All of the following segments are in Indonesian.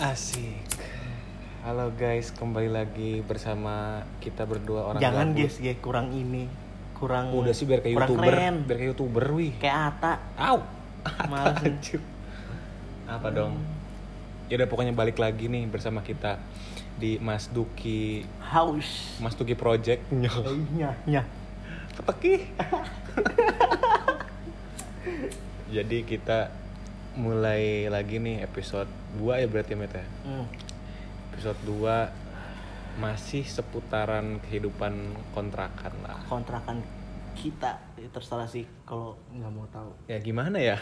Asik. Halo guys, kembali lagi bersama kita berdua orang Jangan guys, guys kurang ini, kurang Udah sih biar kayak kurang youtuber, keren. biar kayak youtuber wih. Kayak Ata. Au. Anjir. Apa dong? Ya udah pokoknya balik lagi nih bersama kita di Mas Duki Haus. Mas Duki Project. Nyoh. Nya, nya. Peteki. Jadi kita mulai lagi nih episode 2 ya berarti ya? Hmm. Episode 2 masih seputaran kehidupan kontrakan lah. Kontrakan kita terserah sih kalau nggak mau tahu. Ya gimana ya?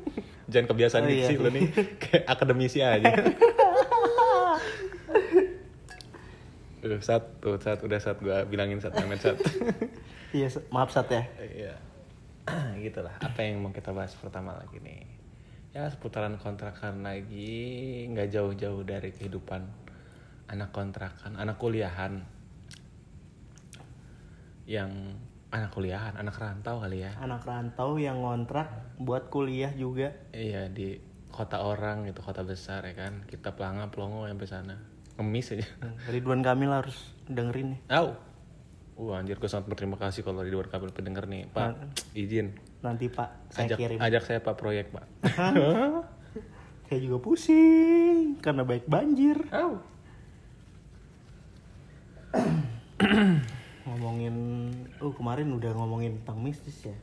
Jangan kebiasaan Oh, iya. sih lo nih kayak akademisi aja. Tuh, sat, tuh, sat, udah sat gua bilangin sat, Met sat. Iya, maaf Sat ya. Iya. gitu lah. Apa yang mau kita bahas pertama lagi nih? Ya seputaran kontrakan lagi, nggak jauh-jauh dari kehidupan anak kontrakan, anak kuliahan. Yang anak kuliahan, anak rantau kali ya. Anak rantau yang ngontrak buat kuliah juga. Iya di kota orang gitu, kota besar ya kan. Kita pelanga pelongo sampai sana. Ngemis aja. Hmm, Ridwan Kamil harus dengerin nih. Au. Uh anjir gue sangat berterima kasih kalau di luar kabel pendengar nih, Pak. Izin. Nanti Pak, saya Ajak, kirim. ajak saya Pak proyek, Pak. Saya juga pusing karena baik banjir. Au. Ngomongin, uh kemarin udah ngomongin tentang mistis ya.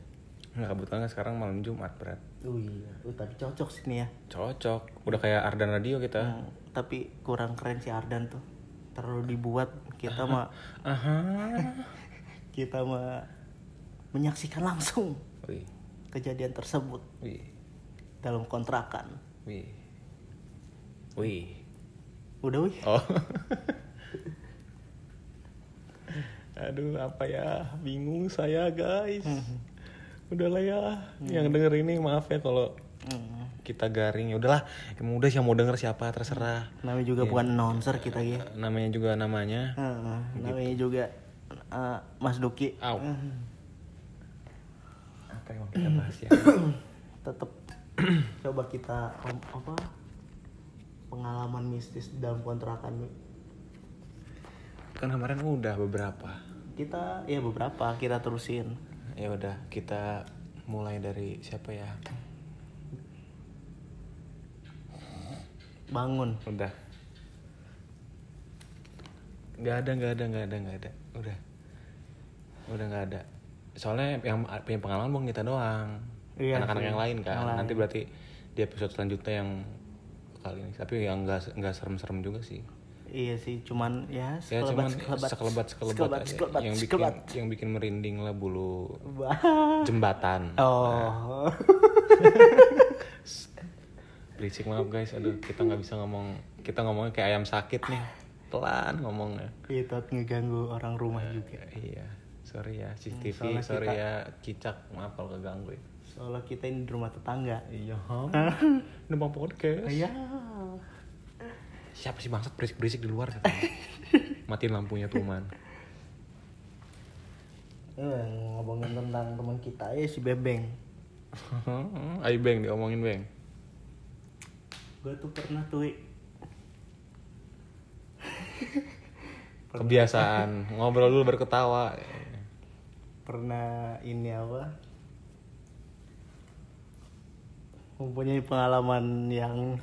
Nggak kebetulan sekarang malam Jumat berat. Oh iya, uh, tapi cocok sih nih ya. Cocok. Udah kayak Ardan Radio kita. Hmm, tapi kurang keren si Ardan tuh. Terlalu dibuat kita mah Aha. kita mah menyaksikan langsung Wih. kejadian tersebut Wih. dalam kontrakan. Wih. Wih. Udah wih. Oh. Aduh, apa ya? Bingung saya, guys. Udahlah ya. Yang denger ini maaf ya kalau Hmm. kita garing. Ya udahlah. Emang udah sih mau denger siapa terserah. Namanya juga bukan announcer kita ya. Namanya juga namanya. Heeh, namanya juga eh, Mas Duki. Au. Hmm. Yang mau kita bahas ya? Tetep coba kita om- apa pengalaman mistis dalam kontrakan kan kemarin udah beberapa. kita ya beberapa kita terusin Ya udah, kita mulai dari siapa ya? bangun Udah. Gak ada, gak ada, gak ada, gak ada. Udah. Udah gak ada. Soalnya yang punya pengalaman bukan kita doang. Iya Anak-anak sih, yang lain kan. yang lain. Nanti berarti di episode selanjutnya yang kali ini. Tapi yang nggak nggak serem-serem juga sih. iya sih cuman ya Ya cuman sekelebat sekelebat sekelebat, sekelebat aja. sekelebat yang bikin sekelebat. yang bikin merinding lah bulu jembatan. oh Berisik maaf guys, aduh kita nggak bisa ngomong, kita ngomongnya kayak ayam sakit nih, pelan ngomongnya. itu ngeganggu orang rumah juga Iya, sorry ya CCTV, soalnya sorry kita- ya cicak, maaf kalau keganggu ya. soalnya kita ini di rumah tetangga Iya, numpang podcast. iya Siapa sih bangsat berisik-berisik di luar? Matiin lampunya tuh man. Eh, ngomongin tentang teman kita ya si Bebeng Ayo beng, diomongin beng. gue tuh pernah tuh. Kebiasaan ngobrol dulu baru ketawa. Pernah ini apa mempunyai pengalaman yang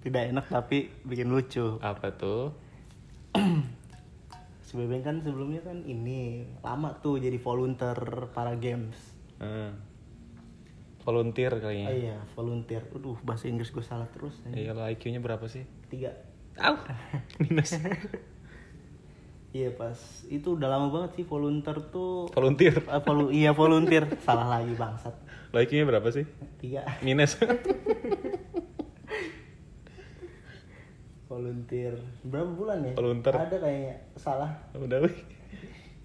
tidak enak tapi bikin lucu Apa tuh? si Bebeng kan sebelumnya kan ini lama tuh jadi volunteer para games Hmm. Volunteer oh kayaknya. iya volunteer aduh bahasa Inggris gue salah terus Iya, kalau IQ-nya berapa sih? tiga Au. Minus. iya pas itu udah lama banget sih volunteer tuh Volunteer. Ah, volu- iya volunteer salah lagi bangsat Lo IQ-nya berapa sih? tiga Minus. volunteer berapa bulan ya Volunteer. ada kayaknya salah Udah wih.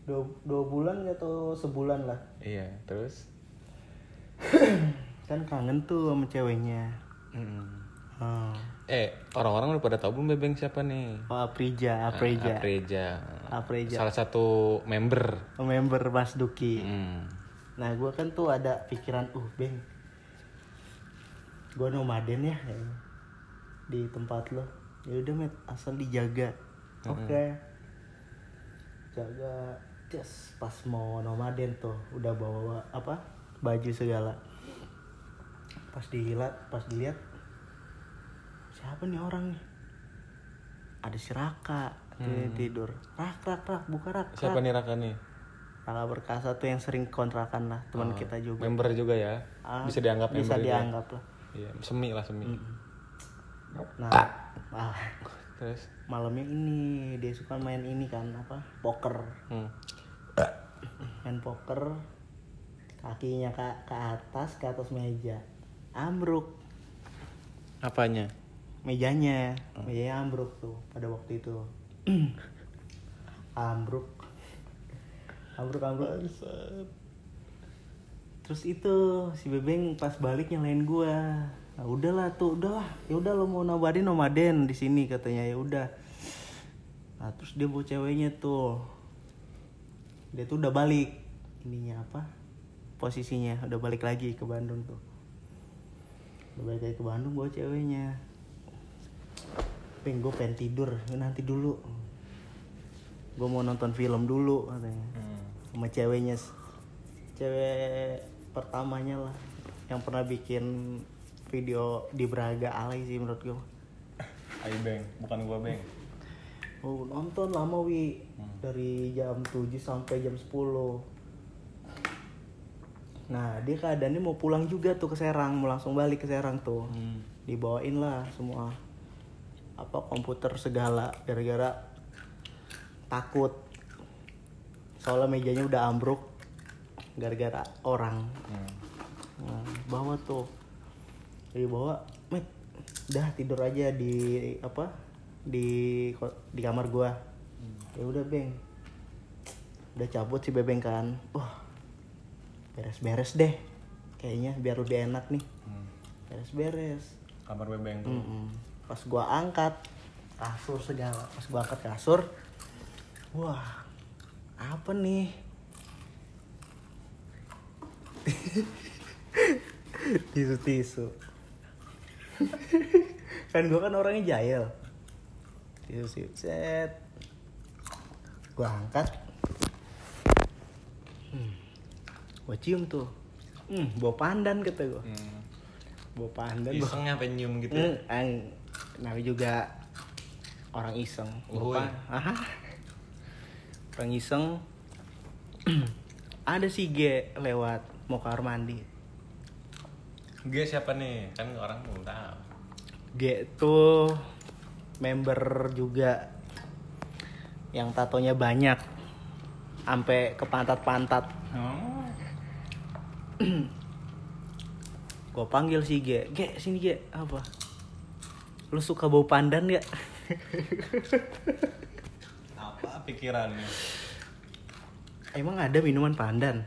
dua, dua bulan atau sebulan lah Iya, terus? kan kangen tuh sama ceweknya Mm. hmm. Eh, orang-orang udah pada tahu belum Bebeng siapa nih? oh, Aprija Aprija Apreja. Apreja. Salah satu member. member Mas Duki Hmm. nah gue kan tuh ada pikiran uh beng gue nomaden ya di tempat lo ya udah met asal dijaga oke jaga just pas mau nomaden tuh udah bawa apa baju segala pas dilihat pas dilihat siapa nih orang nih ada si Raka dia tidur rak rak rak buka rak Siapa rak. nih Raka nih? Raka berkasa tuh yang sering kontrakan lah teman Oh, kita juga Member juga ya. Ah, bisa dianggap bisa member juga ya? dianggap lah Iya, semi lah semi. nah ah, Terus malamnya ini dia suka main ini kan apa poker hmm. main poker kakinya ke, ke atas ke atas meja ambruk apanya? Mejanya. Mejanya ambruk tuh pada waktu itu. Ambruk. Ambruk ambruk. Terus itu si bebeng pas balik nyalain gua. Nah udahlah tuh udahlah. Ya udah lo mau nomaden nomaden di sini katanya. Ya udah. Nah terus dia bawa ceweknya tuh. Dia tuh udah balik. Ininya apa? Posisinya. Udah balik lagi ke Bandung tuh. Udah balik lagi ke Bandung bawa ceweknya Peng gue pengen tidur. Nanti dulu. Gue mau nonton film dulu katanya. Hmm. sama ceweknya. Cewek pertamanya lah yang pernah bikin video di Braga alay sih menurut gue Ayo Beng, bukan gua Beng. oh nonton lama wi. Dari jam 7 sampai jam 10 nah dia keadaannya mau pulang juga tuh ke Serang mau langsung balik ke Serang tuh. Hmm. dibawain lah semua apa komputer segala gara-gara takut soalnya mejanya udah ambruk gara-gara orang Hmm. nah, bawa tuh dari bawa met udah tidur aja di apa di di kamar gua ya udah beng udah cabut si bebeng kan wah beres-beres deh kayaknya biar lebih enak nih Hmm. beres-beres Kamar Bebeng tuh. Mm-mm. Pas gua angkat kasur segala, pas gua angkat kasur, wah apa nih? tisu tisu. kan gua kan orangnya jahil. Tisu tisu set. Gua angkat. Hmm. Gua cium tuh. Hmm, bawa pandan kata gua. Hmm. Bawa pandan. gua- Iseng nyampe nyium gitu. Hmm, ang, namanya juga orang iseng. Lupa. Aha. Orang iseng. Ada si G lewat mau ke kamar mandi. Gue siapa nih? Kan orang belum tahu. G tuh member juga yang tatonya banyak sampai ke pantat-pantat. Oh. Gue panggil si G, G sini G, apa? Lu suka bau pandan gak? Apa pikirannya? Emang ada minuman pandan?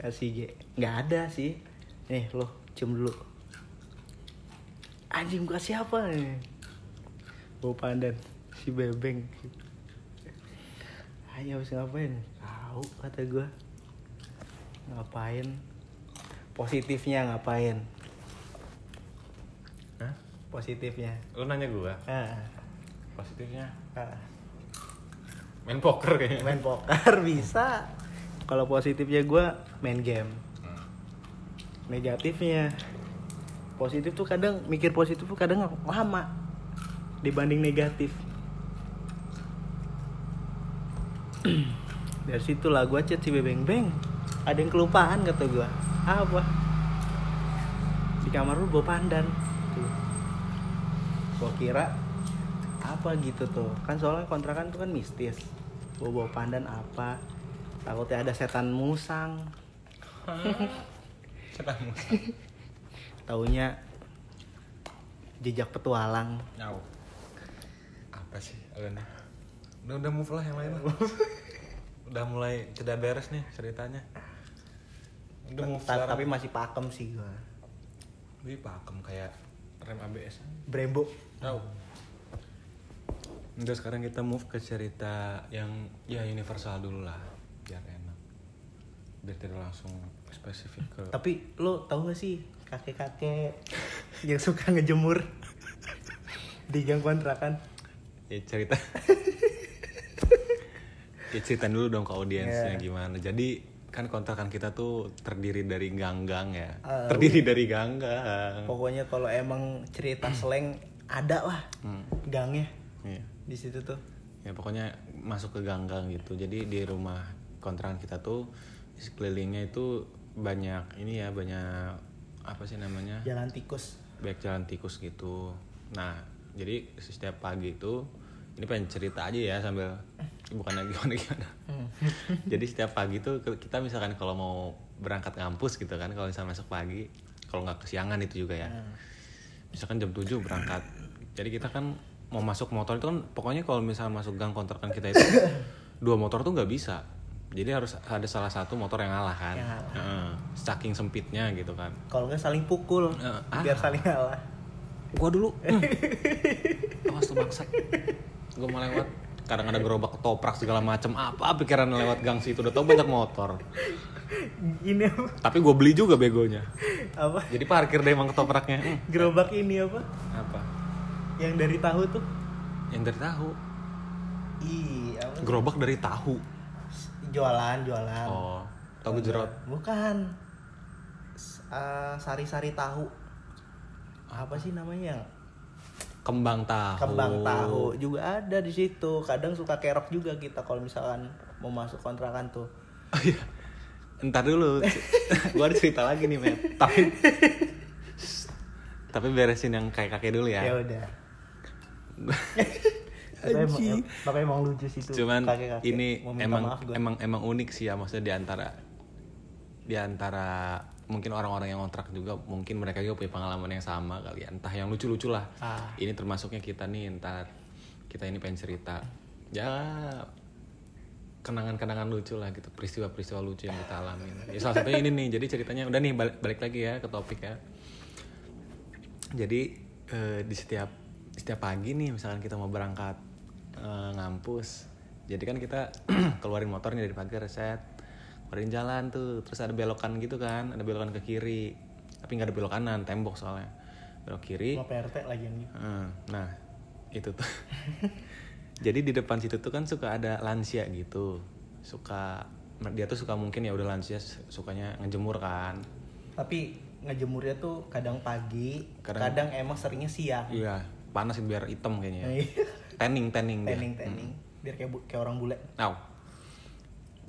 Kasih G. Nggak ada sih. Nih lo cium dulu. Anjing gua siapa nih? Bau pandan. Si bebeng. Ayo habis ngapain? Tahu kata gua. Ngapain? Positifnya ngapain? Positifnya. Lu nanya gua. Ah, Positifnya ah. main poker kayaknya. Main poker bisa. Kalau positifnya gua main game. Hmm. negatifnya positif tuh kadang mikir positif tuh kadang lama dibanding negatif dari situ lah gue chat si bebeng beng ada yang kelupaan kata gue apa di kamar lu bawa pandan gue kira apa gitu tuh kan soalnya kontrakan tuh kan mistis bawa bawa pandan apa takutnya ada setan musang Setan musa. taunya jejak petualang Nyau. Apa sih Alena? Udah udah move lah yang lain lah. udah mulai ceda beres nih ceritanya. Udah move tapi masih pakem sih gua Wih pakem kayak rem ABS. Brembo Tahu. Udah sekarang kita move ke cerita yang ya universal dulu lah biar enak. Biar tidak langsung spesifik ke tapi lo tau gak sih kakek kakek yang suka ngejemur di gang kontrakan ya cerita ya cerita dulu dong ke audiensnya Iya. gimana jadi kan kontrakan kita tuh terdiri dari gang-gang ya. Ah, terdiri dari gang-gang. Pokoknya kalau emang cerita slang ada lah Hmm, gangnya iya. di situ tuh. Ya pokoknya masuk ke gang-gang gitu. Jadi di rumah kontrakan kita tuh di sekelilingnya itu banyak ini ya banyak apa sih namanya? Jalan tikus. Banyak jalan tikus gitu. Nah jadi setiap pagi itu ini pengen cerita aja ya sambil bukan lagi gimana gimana jadi setiap pagi tuh kita misalkan kalau mau berangkat ngampus gitu kan kalau misalnya masuk pagi kalau nggak kesiangan itu juga ya. Misalkan jam 7 berangkat. Jadi kita kan mau masuk motor itu kan pokoknya kalau misalnya masuk gang kontrakan kita itu dua motor tuh nggak bisa. Jadi harus ada salah satu motor yang ngalah kan. Yang ngalah. Heeh. saking sempitnya gitu kan. Kalau nggak saling pukul ah. biar saling kalah gua dulu. Hmm. awas tuh bangsat gua mau lewat. Kadang ada gerobak ketoprak segala macam apa pikiran lewat gang situ? Udah tau banyak motor. Ini apa? Tapi gue beli juga begonya. Apa? Jadi parkir deh emang ketopraknya. Hmm, gerobak ini apa? Apa? Yang dari tahu tuh? Yang dari tahu. Ih apa? Gerobak dari tahu. Jualan jualan. Oh tahu jerot? Bukan. Eh, sari-sari tahu. Apa sih namanya kembang tahu kembang tahu juga ada di situ kadang suka kerok juga kita kalau misalkan mau masuk kontrakan tuh Oh, iya. Ntar dulu, gue ada cerita lagi nih, Matt. Tapi, tapi beresin yang kayak kakek dulu ya. ya udah tapi emang, tapi emang lucu sih tuh Cuman kakek-kakek. ini Mau minta emang maaf gua. emang emang unik sih ya, maksudnya di antara di antara mungkin orang-orang yang kontrak juga mungkin mereka juga punya pengalaman yang sama kali ya. Entah yang lucu-lucu lah. Ah. Ini termasuknya kita nih, entar kita ini pengen cerita. Ya kenangan-kenangan lucu lah gitu, peristiwa-peristiwa lucu yang kita alamin. Ya, salah satunya ini nih, jadi ceritanya udah nih balik, balik lagi ya ke topik ya. Jadi eh, di setiap setiap pagi nih misalkan kita mau berangkat eh, ngampus, jadi kan kita keluarin motornya dari pagar set, keluarin jalan tuh, terus ada belokan gitu kan, ada belokan ke kiri, tapi nggak ada belok kanan, tembok soalnya, belok kiri. mau PRT lagi yang Eh, Nah, itu tuh. Jadi di depan situ tuh kan suka ada lansia gitu. Suka dia tuh suka mungkin ya udah lansia sukanya ngejemur kan. tapi ngejemurnya tuh kadang pagi Kadang- kadang, emang seringnya siang Iya, panas biar hitam kayaknya. ya. Tanning, tanning tanning tanning biar kayak bu- kayak orang bule Au.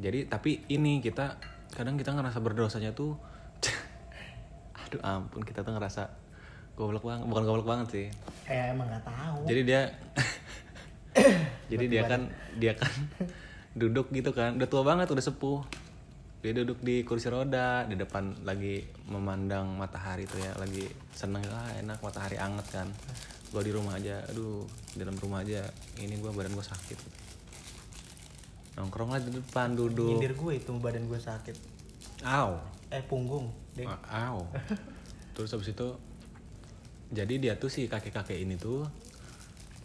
Jadi tapi ini kita kadang kita ngerasa berdosanya tuh aduh ampun kita tuh ngerasa goblok banget, bukan goblok banget sih. eh emang nggak tahu. Jadi dia jadi dia kan dia kan duduk gitu kan udah tua banget udah sepuh. Dia duduk di kursi roda di depan lagi memandang matahari tuh ya lagi seneng lah enak matahari anget kan. Gua di rumah aja aduh di dalam rumah aja ini gua badan gua sakit nongkrong lah di depan duduk nyindir gue itu badan gue sakit aw eh punggung deh Aw. Terus habis itu jadi dia tuh si kakek-kakek ini tuh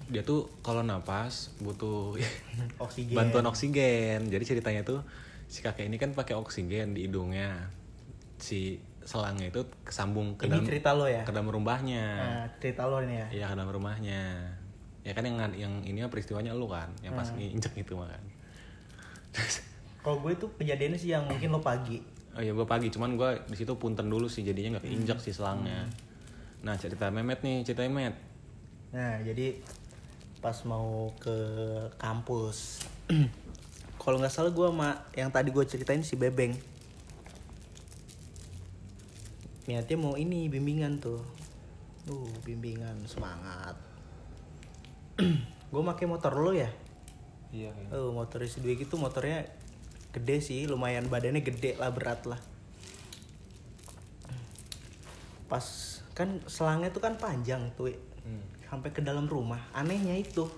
dia tuh kalau napas butuh oksigen bantuan oksigen. Jadi ceritanya tuh si kakek ini kan pakai oksigen di hidungnya. Si selangnya itu kesambung ke ini dalam cerita lo ya ke dalam rumahnya. nah, cerita lo ini ya Iya ke dalam rumahnya. Ya kan yang yang ini peristiwanya lu kan, yang pas Hmm. nginjek itu mah kan. Kalau gue tuh kejadiannya sih yang mungkin lo pagi Oh iya gue pagi, cuman gue di situ punten dulu sih jadinya nggak keinjak sih selangnya. Nah cerita Memet nih, cerita Memet. Nah, jadi pas mau ke kampus, kalau nggak salah gue sama yang tadi gue ceritain si Bebeng, niatnya mau ini bimbingan tuh, uh bimbingan semangat. gue pakai motor lo ya, Iya. oh motor isi dua gitu motornya gede sih, lumayan badannya gede lah berat lah. Pas kan selangnya tuh kan panjang tuh. Hmm. sampai ke dalam rumah anehnya itu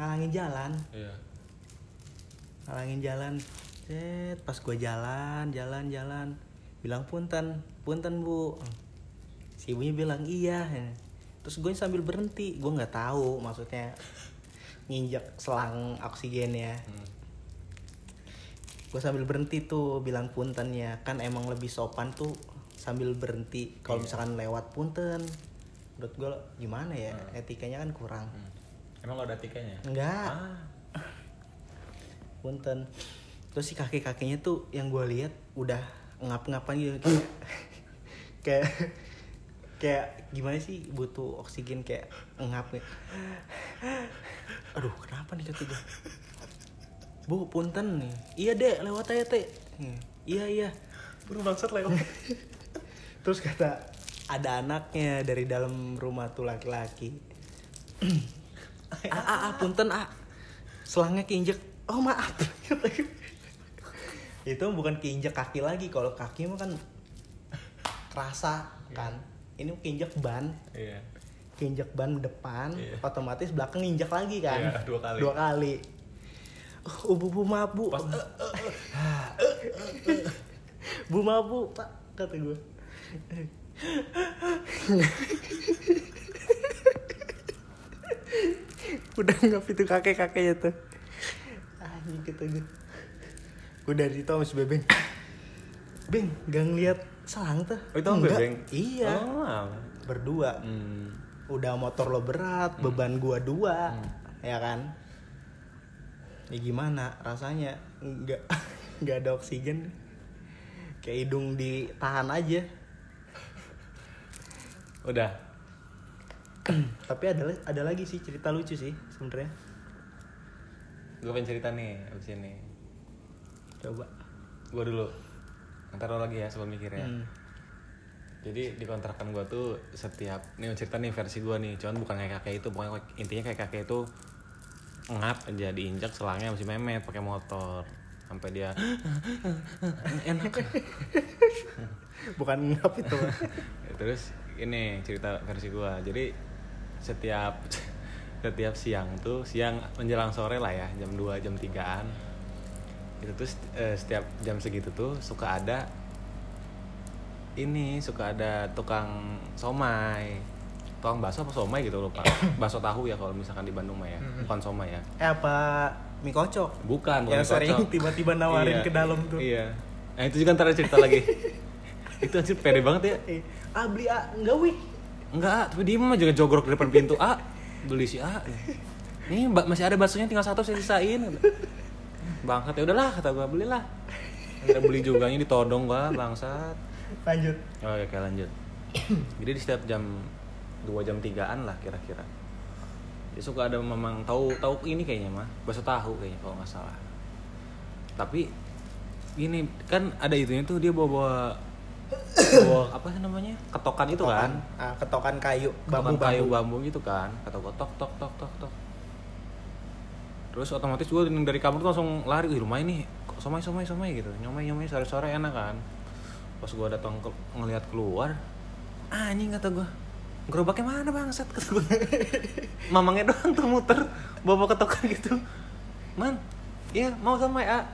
ngalangin jalan Iya. ngalangin jalan Set, pas gue jalan jalan jalan bilang punten punten bu si ibunya bilang iya terus gue sambil berhenti gue nggak tahu maksudnya nginjak selang oksigennya Hmm. gue sambil berhenti tuh bilang puntennya kan emang lebih sopan tuh sambil berhenti. Kalau misalkan lewat punten menurut gue gimana ya? Etikanya kan kurang. Emang lo ada tiketnya enggak ah. Punten. Terus si kakek kakeknya tuh yang gue lihat udah ngap-ngapan gitu. Kayak kayak kayak gimana sih butuh oksigen kayak ngap nih aduh kenapa nih gue bu punten nih. Iya dek lewat aja teh iya iya. Buru bangsat lewat. Terus kata ada anaknya dari dalam rumah tuh laki-laki. Ah, ah, ah, punten ah selangnya keinjek. Oh maaf. Itu bukan keinjek kaki lagi. Kalau kaki mah kan kerasa kan ini keinjek ban. Iya. Keinjek ban depan Iya. otomatis belakang injek lagi kan? Iya, dua kali. dua kali. Oh, bu bu maaf bu pas bu maaf bu pak kata gue udah nggak itu kakek kakeknya tuh anjing kata gue gue dari itu sama si bebeng. Beng gak ngeliat selang tuh. Oh itu Enggak. bebeng iya. Oh. Berdua. Hmm. udah motor lo berat beban gua dua ya kan? Ya gimana rasanya? Nggak nggak ada oksigen. Kayak hidung ditahan aja. Udah. Tapi ada ada lagi sih cerita lucu sih sebenarnya. Gue pengen cerita nih abis ini. Coba. Gue dulu ntar lo lagi ya sebelum mikir ya. Hmm. jadi di kontrakan gue tuh setiap nih cerita nih versi gue nih. Cuman bukan kayak kakek itu pokoknya intinya kayak kakek itu ngap aja diinjak selangnya masih memet pakai motor. Sampai dia enak. Bukan ngap itu terus ini cerita versi gue jadi setiap setiap siang tuh siang menjelang sore lah ya jam 2 jam 3an itu tuh eh, setiap jam segitu tuh suka ada ini suka ada tukang somai. Tukang bakso apa somai gitu lupa. Bakso tahu ya kalau misalkan di Bandung mah ya. Bukan somai ya. Eh apa mie kocok? Bukan bukan yang mie sering kocok. tiba-tiba nawarin Iya, ke dalam tuh. Iya. Nah itu juga ntar cerita lagi. Itu anjir pede banget ya. Eh, ah beli ah enggak wih. Enggak, tapi dia mah juga jogrok di depan pintu. A beli si A. Nih masih ada baksonya tinggal satu saya sisain. Bangsat ya udahlah kata gua belilah. Akhirnya beli juga ini ditodong gua bangsat. lanjut Oh ya kayak lanjut. Jadi di setiap jam 2 jam 3-an lah kira-kira. Dia suka ada memang tahu tahu ini kayaknya mah, bakso tahu kayaknya kalau nggak salah. Tapi ini kan ada itunya tuh dia bawa bawa bawa apa sih namanya ketokan itu kan ah, ketokan kayu bambu bambu kayu bambu bambu gitu kan kata gua tok tok tok tok tok terus otomatis gue dari kamar tuh langsung lari Wih, rumah ini kok somai somai somai gitu. Nyomai nyomai sore sore enak kan. Pas gua datang ke, ngelihat keluar anjing kata gua gerobaknya mana bangsat? kata gua. Mamangnya doang tuh muter bawa ketokan gitu. Man iya mau somai ah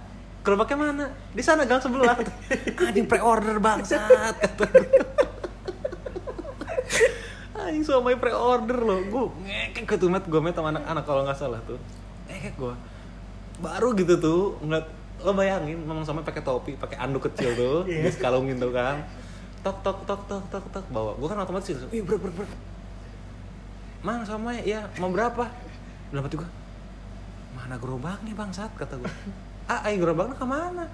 gerobaknya mana? Di sana gang sebelah. Anjing pre order bangsat kata gua. Anjing somai pre-order loh. Gue ngekek ke tuh met Gue met sama anak-anak kalau nggak salah tuh Ngekek gue Baru gitu tuh ngeliat Lo bayangin memang somai pakai topi pakai anduk kecil tuh Iya. Diskalungin tuh kan. Tok tok tok tok tok tok Bawa. Gue kan otomatis gitu. Ih berat berat berat Mang somai ya mau berapa? Dalam hati gue Mana gerobaknya bangsat kata gue Ah aing gerobaknya ke mana?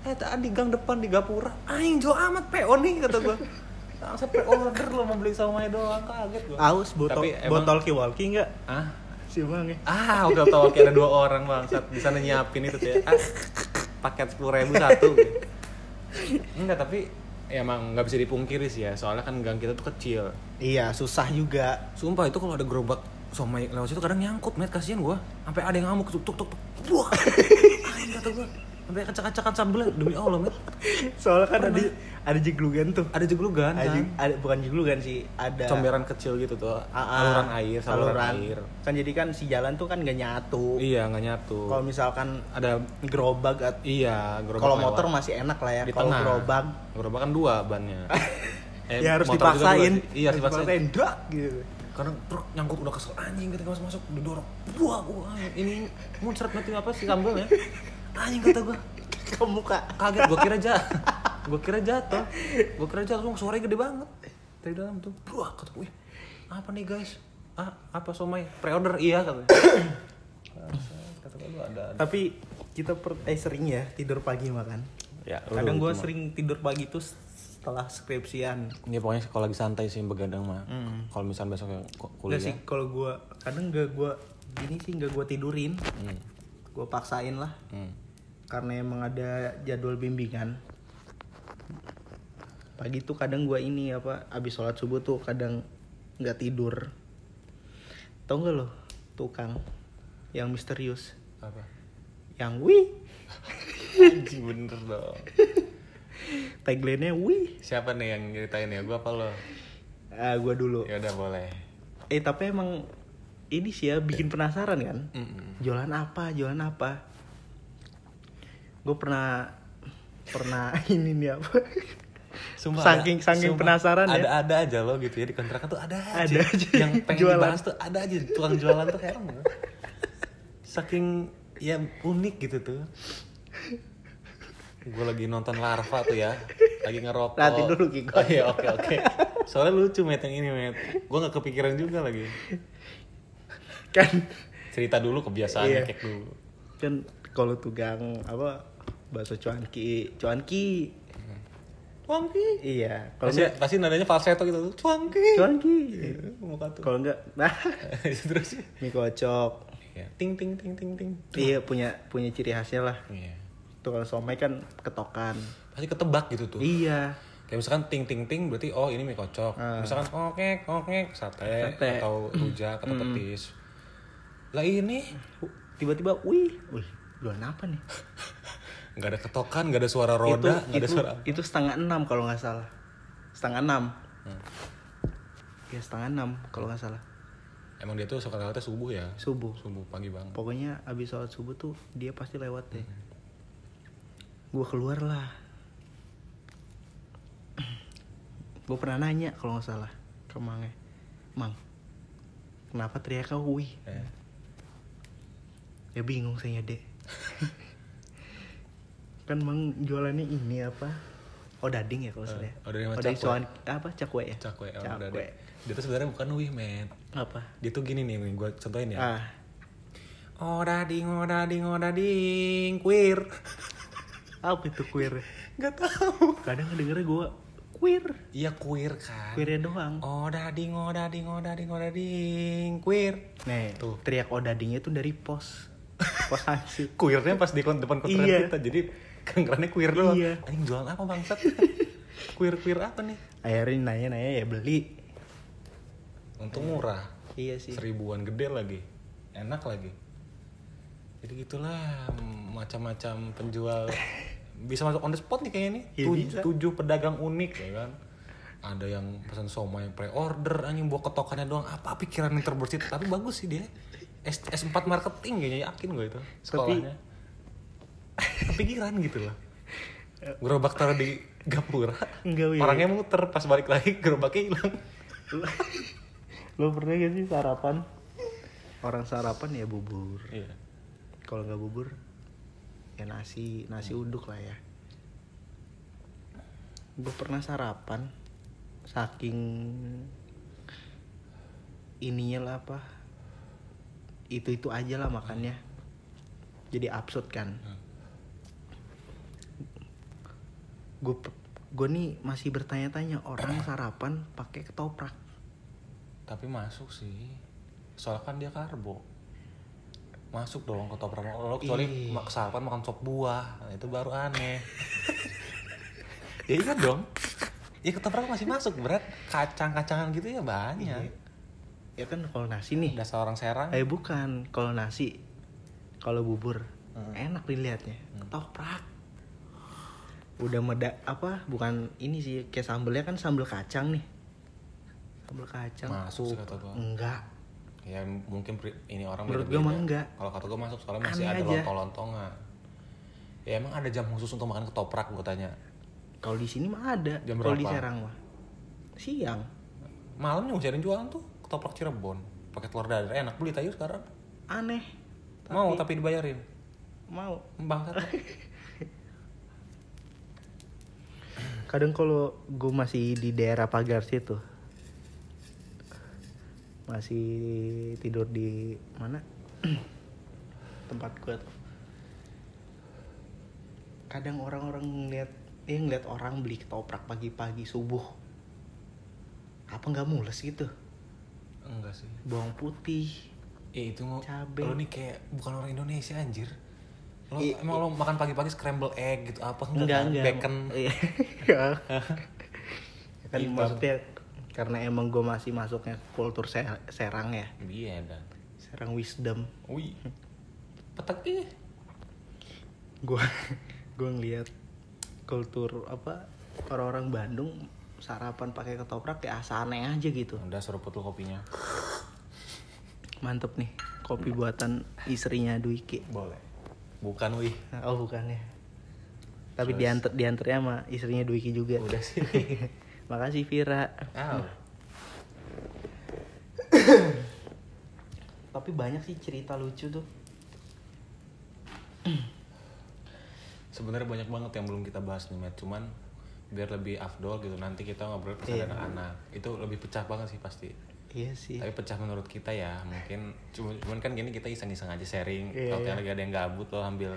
Eh tadi gang depan di Gapura. Aing jauh amat PO nih kata gue Langsung pre-order lo mau beli somai doang kaget gue aus botol Tapi emang- botol kiwalki enggak Ah si bang ya Ah, udah tau kayak ada dua orang bangsat di sana nyiapin itu tuh ya. Ah, paket sepuluh ribu satu. Enggak, tapi ya emang nggak bisa dipungkiri sih ya. Soalnya kan gang kita tuh kecil. iya susah juga Sumpah itu kalau ada gerobak somai lewat situ kadang nyangkut, met kasihan gua. Sampai ada yang ngamuk tuk tuk tuk. tuk. Wah. Kata gua. Sampai kacak-kacakan sambel demi Allah, met. soalnya kan ada ada jeglugan tuh Ada jeglugan ada, kan. ada bukan jeglugan sih ada Comberan kecil gitu tuh. Ah, ah, Saluran air, saluran, air. kan jadi kan si jalan tuh kan gak nyatu Iya, nggak nyatu. kalau misalkan Ada gerobak at- iya, gerobak kalau lewat. motor masih enak lah ya di kalau tengah. gerobak Gerobak kan dua bannya. Eh, ya harus dipaksain dua. Iya, harus dipaksain. dak gitu Karena truk nyangkut udah kesel anjing ketika masuk masuk didorong. Wah, wah ini muncrat mati apa sih sambelnya? Anjing kata gua. ke muka Kaget gua kira jatuh. gua kira jatuh. Gua kira jatuh langsung suaranya gede banget. Dari dalam tuh. Wah, kata gue. apa nih guys ah apa somai pre-order iya katanya kata gue lu ada, ada. Tapi kita per, eh sering ya tidur pagi makan. ya Kadang gue sering tidur pagi tuh setelah skripsian. ya pokoknya kalau lagi santai sih begadang mah Hmm. kalau misalnya besok Enggak kuliah sih kalau gue kadang gak gue gini sih gak gue tidurin. hmm. Gue paksain lah Hmm. Karena emang ada jadwal bimbingan. Pagi tuh kadang gue ini apa abis sholat subuh tuh kadang nggak tidur. Tau gak lo tukang yang misterius? Apa? Yang wih. Anjing bener dong. Tagline-nya wih. Siapa nih yang nyeritain ya? Gua apa lo? Ah gue dulu. Ya udah boleh. Eh tapi emang ini sih ya bikin penasaran kan? Mm-mm. jualan apa jualan apa gue pernah pernah ini nih apa? Sumpah Saking- ada- saking sumpah. penasaran ya. ada ada aja lo gitu ya di kontrakan tuh ada aja, Ada aja. yang pengen jualan. dibahas tuh ada aja tukang jualan tuh heran gue. saking ya unik gitu tuh. Gue lagi nonton larva tuh ya lagi ngerokok. Nanti dulu, Kiko. oh iya oke oke. Soalnya lucu met yang ini met. Gue nggak kepikiran juga lagi. Kan. Cerita dulu kebiasaan Iya. kek dulu. Kan kalau tukang apa bakso cuanki. Cuanki. Cuangki iya. Kalau enggak pasti nadanya falsetto gitu. Cuanki. Muka tuh kalau enggak nah terus. Mie kocok. Ya ting ting ting ting ting. Iya punya punya ciri khasnya lah. Iya. Tuh kalau somai kan ketokan. Pasti ketebak gitu tuh. Iya. Kayak misalkan ting ting ting berarti oh ini mie kocok. Ah. misalkan kokek kokek sate, Sate. atau rujak atau petis. Lah ini? Tiba-tiba wih. Wih jualan apa nih nggak ada ketokan nggak ada suara roda nggak itu, ada itu, suara apa. itu setengah enam kalau nggak salah. Setengah enam. Hmm. ya setengah enam kalau nggak salah. Emang dia tuh suka lewatnya subuh ya? Subuh. Subuh pagi banget. Pokoknya abis sholat subuh tuh dia pasti lewat deh. Hmm. gue keluar lah. Gue pernah nanya kalau nggak salah ke mangnya mang kenapa teriak kau wih Eh, ya bingung saya dek kan mang jualannya ini apa? Oh dading ya kalau ya oh, dading sama dading cakwe. soan apa? Cakwe ya? Cakwe oh, cakwe. dia tuh sebenarnya bukan wih men. Apa? Dia tuh gini nih gue contohin ya. Ah. Oh dading oh dading oh dading queer. Apa itu queer? Nggak tahu. Kadang ngedengernya gue queer. Iya queer kan. Queernya doang. Oh dading oh dading oh dading oh dading queer. Nih, Tuh. teriak odadingnya tuh dari pos. Pos hansip. queernya pas di depan kontrakan Iya. kita jadi kerennya queer doang. Iya. anjing jualan apa bangsat? Queer queer apa nih? Akhirnya nanya-nanya ya beli. untung murah. Iya sih. seribuan gede lagi. Enak lagi. Jadi gitulah macam-macam penjual. Bisa masuk on the spot nih kayaknya nih. Iya, tujuh, bisa. tujuh pedagang unik ya kan? Ada yang pesan somai pre-order anjing bawa ketokannya doang. Apa pikiran yang terbersit? Tapi bagus sih dia. S, S4 marketing kayaknya yakin gue itu sekolahnya kepikiran gitu loh gerobak taruh di gapura Enggak, Wi. orangnya muter pas balik lagi gerobaknya hilang Lo pernah gak sih sarapan? Orang sarapan ya bubur. iya Kalau nggak bubur ya nasi, nasi uduk lah ya. Gue pernah sarapan saking ininya lah apa itu itu aja lah makannya jadi absurd kan gue gue nih masih bertanya-tanya orang sarapan pakai ketoprak Tapi masuk sih. Soalnya kan dia karbo. Masuk dong ketoprak lo kecuali Ih. mak sarapan makan sop buah. Nah, itu baru aneh. ya iya dong. Ya ketoprak masih masuk berat. Kacang-kacangan gitu ya banyak. ya kan kalau nasi nih Dasar orang Serang. eh bukan kalau nasi kalau bubur Hmm. enak dilihatnya ketoprak udah meda apa bukan ini sih kayak sambelnya kan sambel kacang nih sambel kacang Masuk sih kata gua. enggak Ya mungkin ini orang Menurut gua mah enggak. Kalau kata gue masuk soalnya masih Aneh ada aja. lontong-lontongan. Ya emang ada jam khusus untuk makan ketoprak gue tanya. kalau di sini mah ada Jam kalau di? Serang mah siang Malamnya yang jualan tuh ketoprak Cirebon. Pakai telur dadar enak beli tayu sekarang. aneh Mau tapi dibayarin. mau Bangsat. kadang kalau gue masih di daerah pagar situ masih tidur di mana? Tempat gue tuh. Kadang orang-orang ngeliat ya ngeliat orang beli ketoprak pagi-pagi subuh. Apa nggak mules gitu? Enggak sih. Bawang putih Eh itu mau Cabe. lo nih kayak bukan orang Indonesia anjir. Lo I- emang lo makan pagi-pagi scramble egg gitu apa enggak kan? enggak Bacon. Iya. kan Hitam. maksudnya karena emang gue masih masuknya kultur se- serang ya Iya dan. serang wisdom Wih. Petek ih. gue gue ngeliat kultur apa orang-orang Bandung sarapan pakai ketoprak ya asa aneh aja gitu Udah seruput lo kopinya. mantep nih kopi buatan istrinya Dwiki Boleh. Bukan wih. oh bukan ya tapi diantar diantarnya sama istrinya Dwiki juga Udah sih. makasih Vira Aw. tapi banyak sih cerita lucu tuh Sebenarnya banyak banget yang belum kita bahas nih, Matt. Cuman biar lebih afdol gitu nanti kita ngobrol pesan Iya. anak-anak itu lebih pecah banget sih pasti iya sih. Tapi pecah menurut kita ya mungkin cuman, cuman kan gini kita iseng-iseng aja sharing. Iya, kalau iya. lagi ada yang gabut lo ambil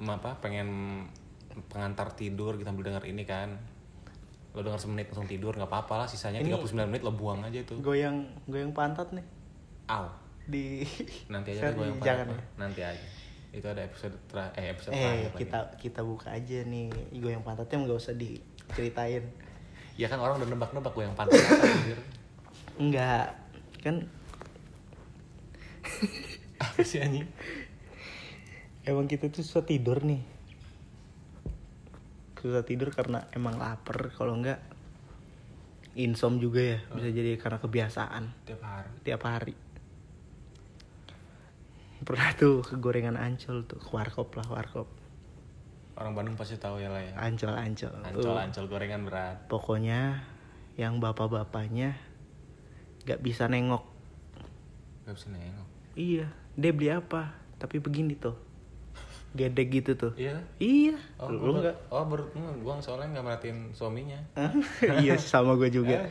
apa pengen pengantar tidur kita ambil denger ini kan. Lo denger semenit langsung tidur nggak apa-apa lah sisanya Ini- 39 menit lo buang aja tuh. Goyang goyang pantat nih. Aw di nanti aja Share gue di- yang jangan pantat. ya. nanti aja. Itu ada episode terakhir eh episode eh terakhir lagi. kita kita buka aja nih goyang pantatnya nggak usah diceritain. Ya kan orang udah nebak-nebak gue yang pantat enggak. Kan apa sih anjing? Emang kita tuh susah tidur nih. Susah tidur karena emang lapar. Kalau enggak insom juga ya. Bisa jadi karena kebiasaan. Tiap hari? Tiap hari. Pernah tuh ke gorengan ancol tuh. Warkop lah warkop. Orang Bandung pasti tahu ya lah ya. Ancol ancol. Ancol ancol gorengan berat. Pokoknya yang bapak-bapaknya nggak bisa nengok. Gak bisa nengok. Iya dia beli apa? Tapi begini tuh. Gedek gitu tuh. Iya. Iya. Oh, lu gua, nggak oh ber, enggak, gua soalnya nggak merhatiin suaminya. Iya sama gue juga.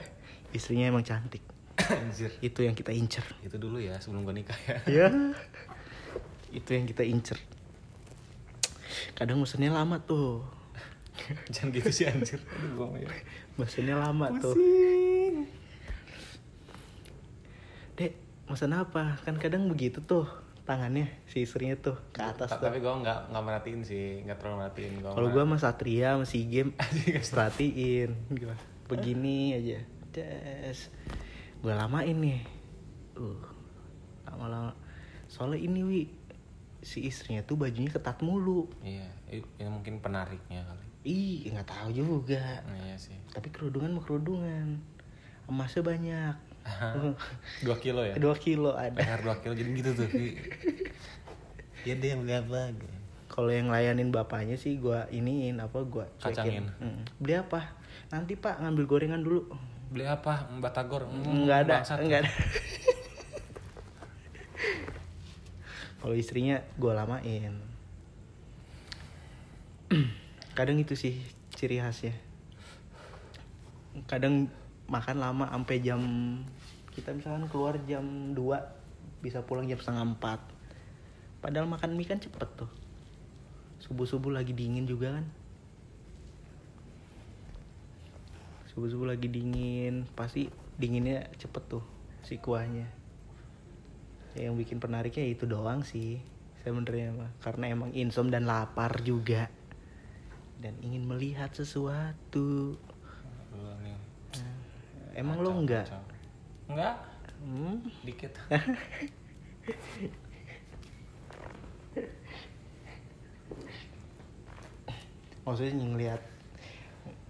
Istrinya emang cantik. Anjir. itu yang kita incer. Itu dulu ya sebelum gua nikah ya. ya itu yang kita incer. Kadang mesennya lama tuh. Jangan gitu sih anjir. Aduh, gua ya. mesennya lama tuh mesen apa? Kan kadang begitu tuh tangannya si istrinya tuh ke atas Ta- tuh. Tapi gua nggak nggak merhatiin sih, nggak terlalu merhatiin. Gua kalau gue sama Satria masih game perhatiin. Gua begini aja. Des. Gue lamain nih. Uh lama-lama. Soalnya ini wi si istrinya tuh bajunya ketat mulu. Iya, ini mungkin penariknya kali. ih nggak tahu juga. Nah, iya sih. tapi kerudungan mah kerudungan. Emasnya banyak Dua kilo ya? dua kilo ada Leher dua kilo jadi gitu tuh. Iya deh yang beli apa? kalau yang layanin bapaknya sih gua iniin apa gua Kacangin. Mm. beli apa nanti pak ngambil gorengan dulu Beli apa? Batagor? Hmm, nggak ada bangsat. nggak ada kalau istrinya gua lamain kadang itu sih ciri khasnya kadang makan lama sampai jam kita misalkan keluar jam 2 bisa pulang jam setengah empat. Padahal makan mie kan cepet tuh. Subuh subuh lagi dingin juga kan. Subuh subuh lagi dingin pasti dinginnya cepet tuh si kuahnya. Ya, yang bikin penariknya itu doang sih sebenarnya mah karena emang insom dan lapar juga. Dan ingin melihat sesuatu emang lo enggak kacau. Enggak, hmm? dikit. maksudnya ngelihat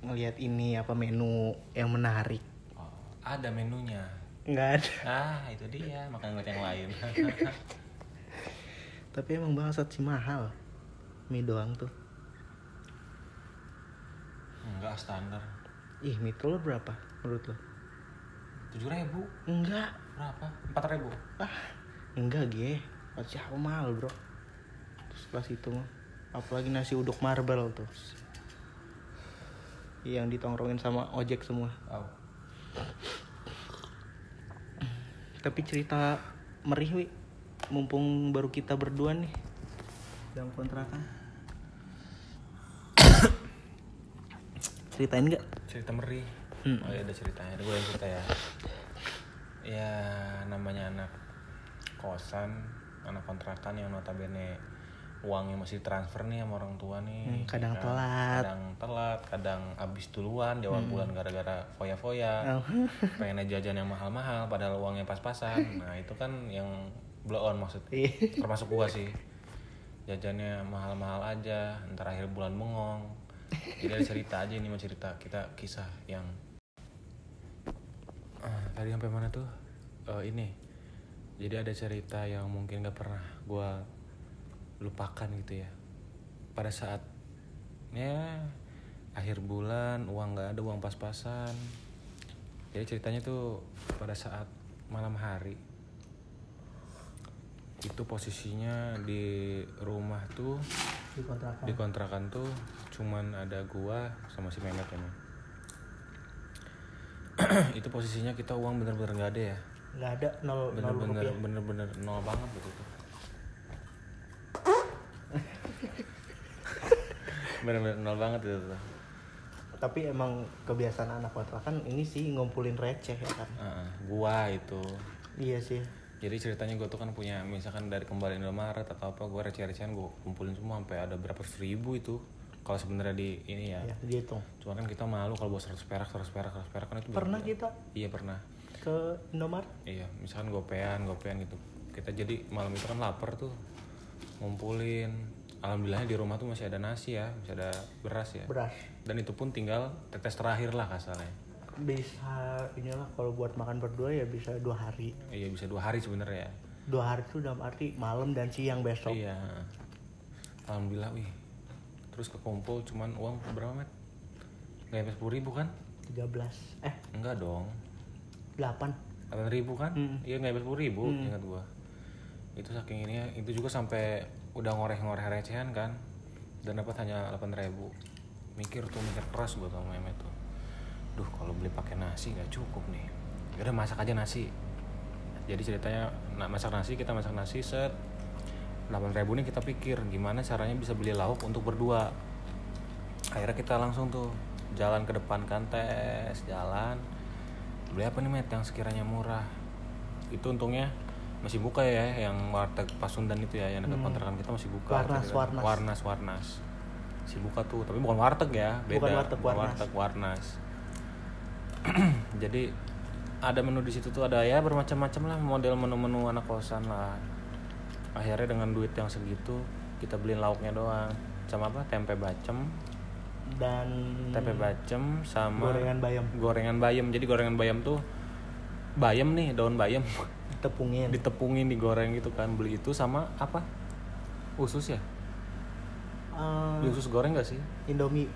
ngelihat ini apa menu yang menarik Oh, ada menunya. nggak ada Ah, itu dia, makan ngeliat yang lain. tapi emang bangsat sih mahal mie doang tuh Enggak standar. ih mie telur berapa menurut lo Tujuh ribu. enggak. Berapa? Empat ribu. ah enggak ge. Pasti aku mahal bro. Terus kelas itu apalagi nasi uduk marble tuh. Yang ditongkrongin sama ojek semua. Oh. tapi cerita merih wi. Mumpung baru kita berdua nih dalam kontrakan. Ceritain nggak? Cerita meri Hmm. oh ya ada ceritanya. Gue yang cerita ya. Ya namanya anak kosan anak kontrakan yang notabene uangnya masih transfer nih sama orang tua nih Hmm, kadang ya kan? telat. kadang telat kadang habis duluan di awal bulan gara-gara foya-foya. Oh. pengen jajan yang mahal-mahal padahal uangnya pas-pasan. Nah itu kan yang blow on maksudnya termasuk gua sih. Jajannya mahal-mahal aja ntar akhir bulan bengong. Jadi ada cerita aja ini mau cerita kita kisah yang tadi sampai mana tuh? Eh, ini. Jadi ada cerita yang mungkin gak pernah gua lupakan gitu ya. Pada saat ya akhir bulan uang nggak ada uang pas-pasan. Jadi ceritanya tuh pada saat malam hari itu posisinya di rumah tuh di kontrakan. di kontrakan tuh cuman ada gua sama si Mehmet ini itu posisinya kita uang bener-bener nggak ada ya? Nggak ada nol bener-bener bener-bener nol banget gitu tuh bener-bener nol banget itu. Tuh tapi emang kebiasaan anak kontrakan ini sih ngumpulin receh ya kan? Heeh, gua itu. Iya sih. Jadi ceritanya gue tuh kan punya misalkan dari kembali Indomaret atau apa gue receh-recehan gue kumpulin semua sampai ada berapa ratus ribu itu kalau sebenarnya di ini ya ya dihitung Cuma kan kita malu kalau bawa 100 perak, 100 perak, 100 perak kan itu pernah bener-bener- kita Iya pernah. ke Indomaret Iya, misalkan gopean, gopean gitu. Kita jadi malam itu kan lapar tuh. Ngumpulin. Alhamdulillahnya di rumah tuh masih ada nasi ya, masih ada beras ya. beras Dan itu pun tinggal tetes terakhir lah kasarnya. bisa inilah kalau buat makan berdua ya bisa dua hari Iya bisa dua hari sebenarnya ya. dua hari itu dalam arti malam dan siang besok Iya. Alhamdulillah, wih. Terus kekumpul cuman uang berapa met? Nggak sampai sepuluh ribu kan? 13 eh. Enggak dong. 8 delapan ribu kan? Hmm. iya nggak sepuluh ribu ingat gua. Itu saking ini itu juga sampai udah ngoreh-ngoreh recehan kan? Dan dapat hanya delapan ribu. Mikir tuh mikir keras gua sama Mehmet tuh. Duh kalau beli pakai nasi nggak cukup nih. Ya udah masak aja nasi. Jadi ceritanya nah, masak nasi kita masak nasi set delapan ribu nih kita pikir gimana caranya bisa beli lauk untuk berdua? Akhirnya kita langsung tuh jalan ke depan kan tes jalan. Beli apa nih met yang sekiranya murah? Itu untungnya masih buka ya yang warteg Pasundan itu ya yang dekat kontrakan kita masih buka. Hmm. Warnas, Warteg- Warnas. warnas warnas. Masih buka tuh tapi bukan warteg ya beda. Bukan warteg, Bukan Warnas. warteg warnas. Jadi ada menu di situ tuh ada ya bermacam-macam lah model menu-menu anak kosan lah akhirnya dengan duit yang segitu kita beliin lauknya doang. Sama apa? Tempe bacem. Dan tempe bacem sama gorengan bayam. Gorengan bayam. Jadi gorengan bayam tuh bayam nih daun bayam. Tepungin ditepungin digoreng gitu kan. Beli itu sama apa? Usus ya? Beli usus goreng gak sih? Indomie.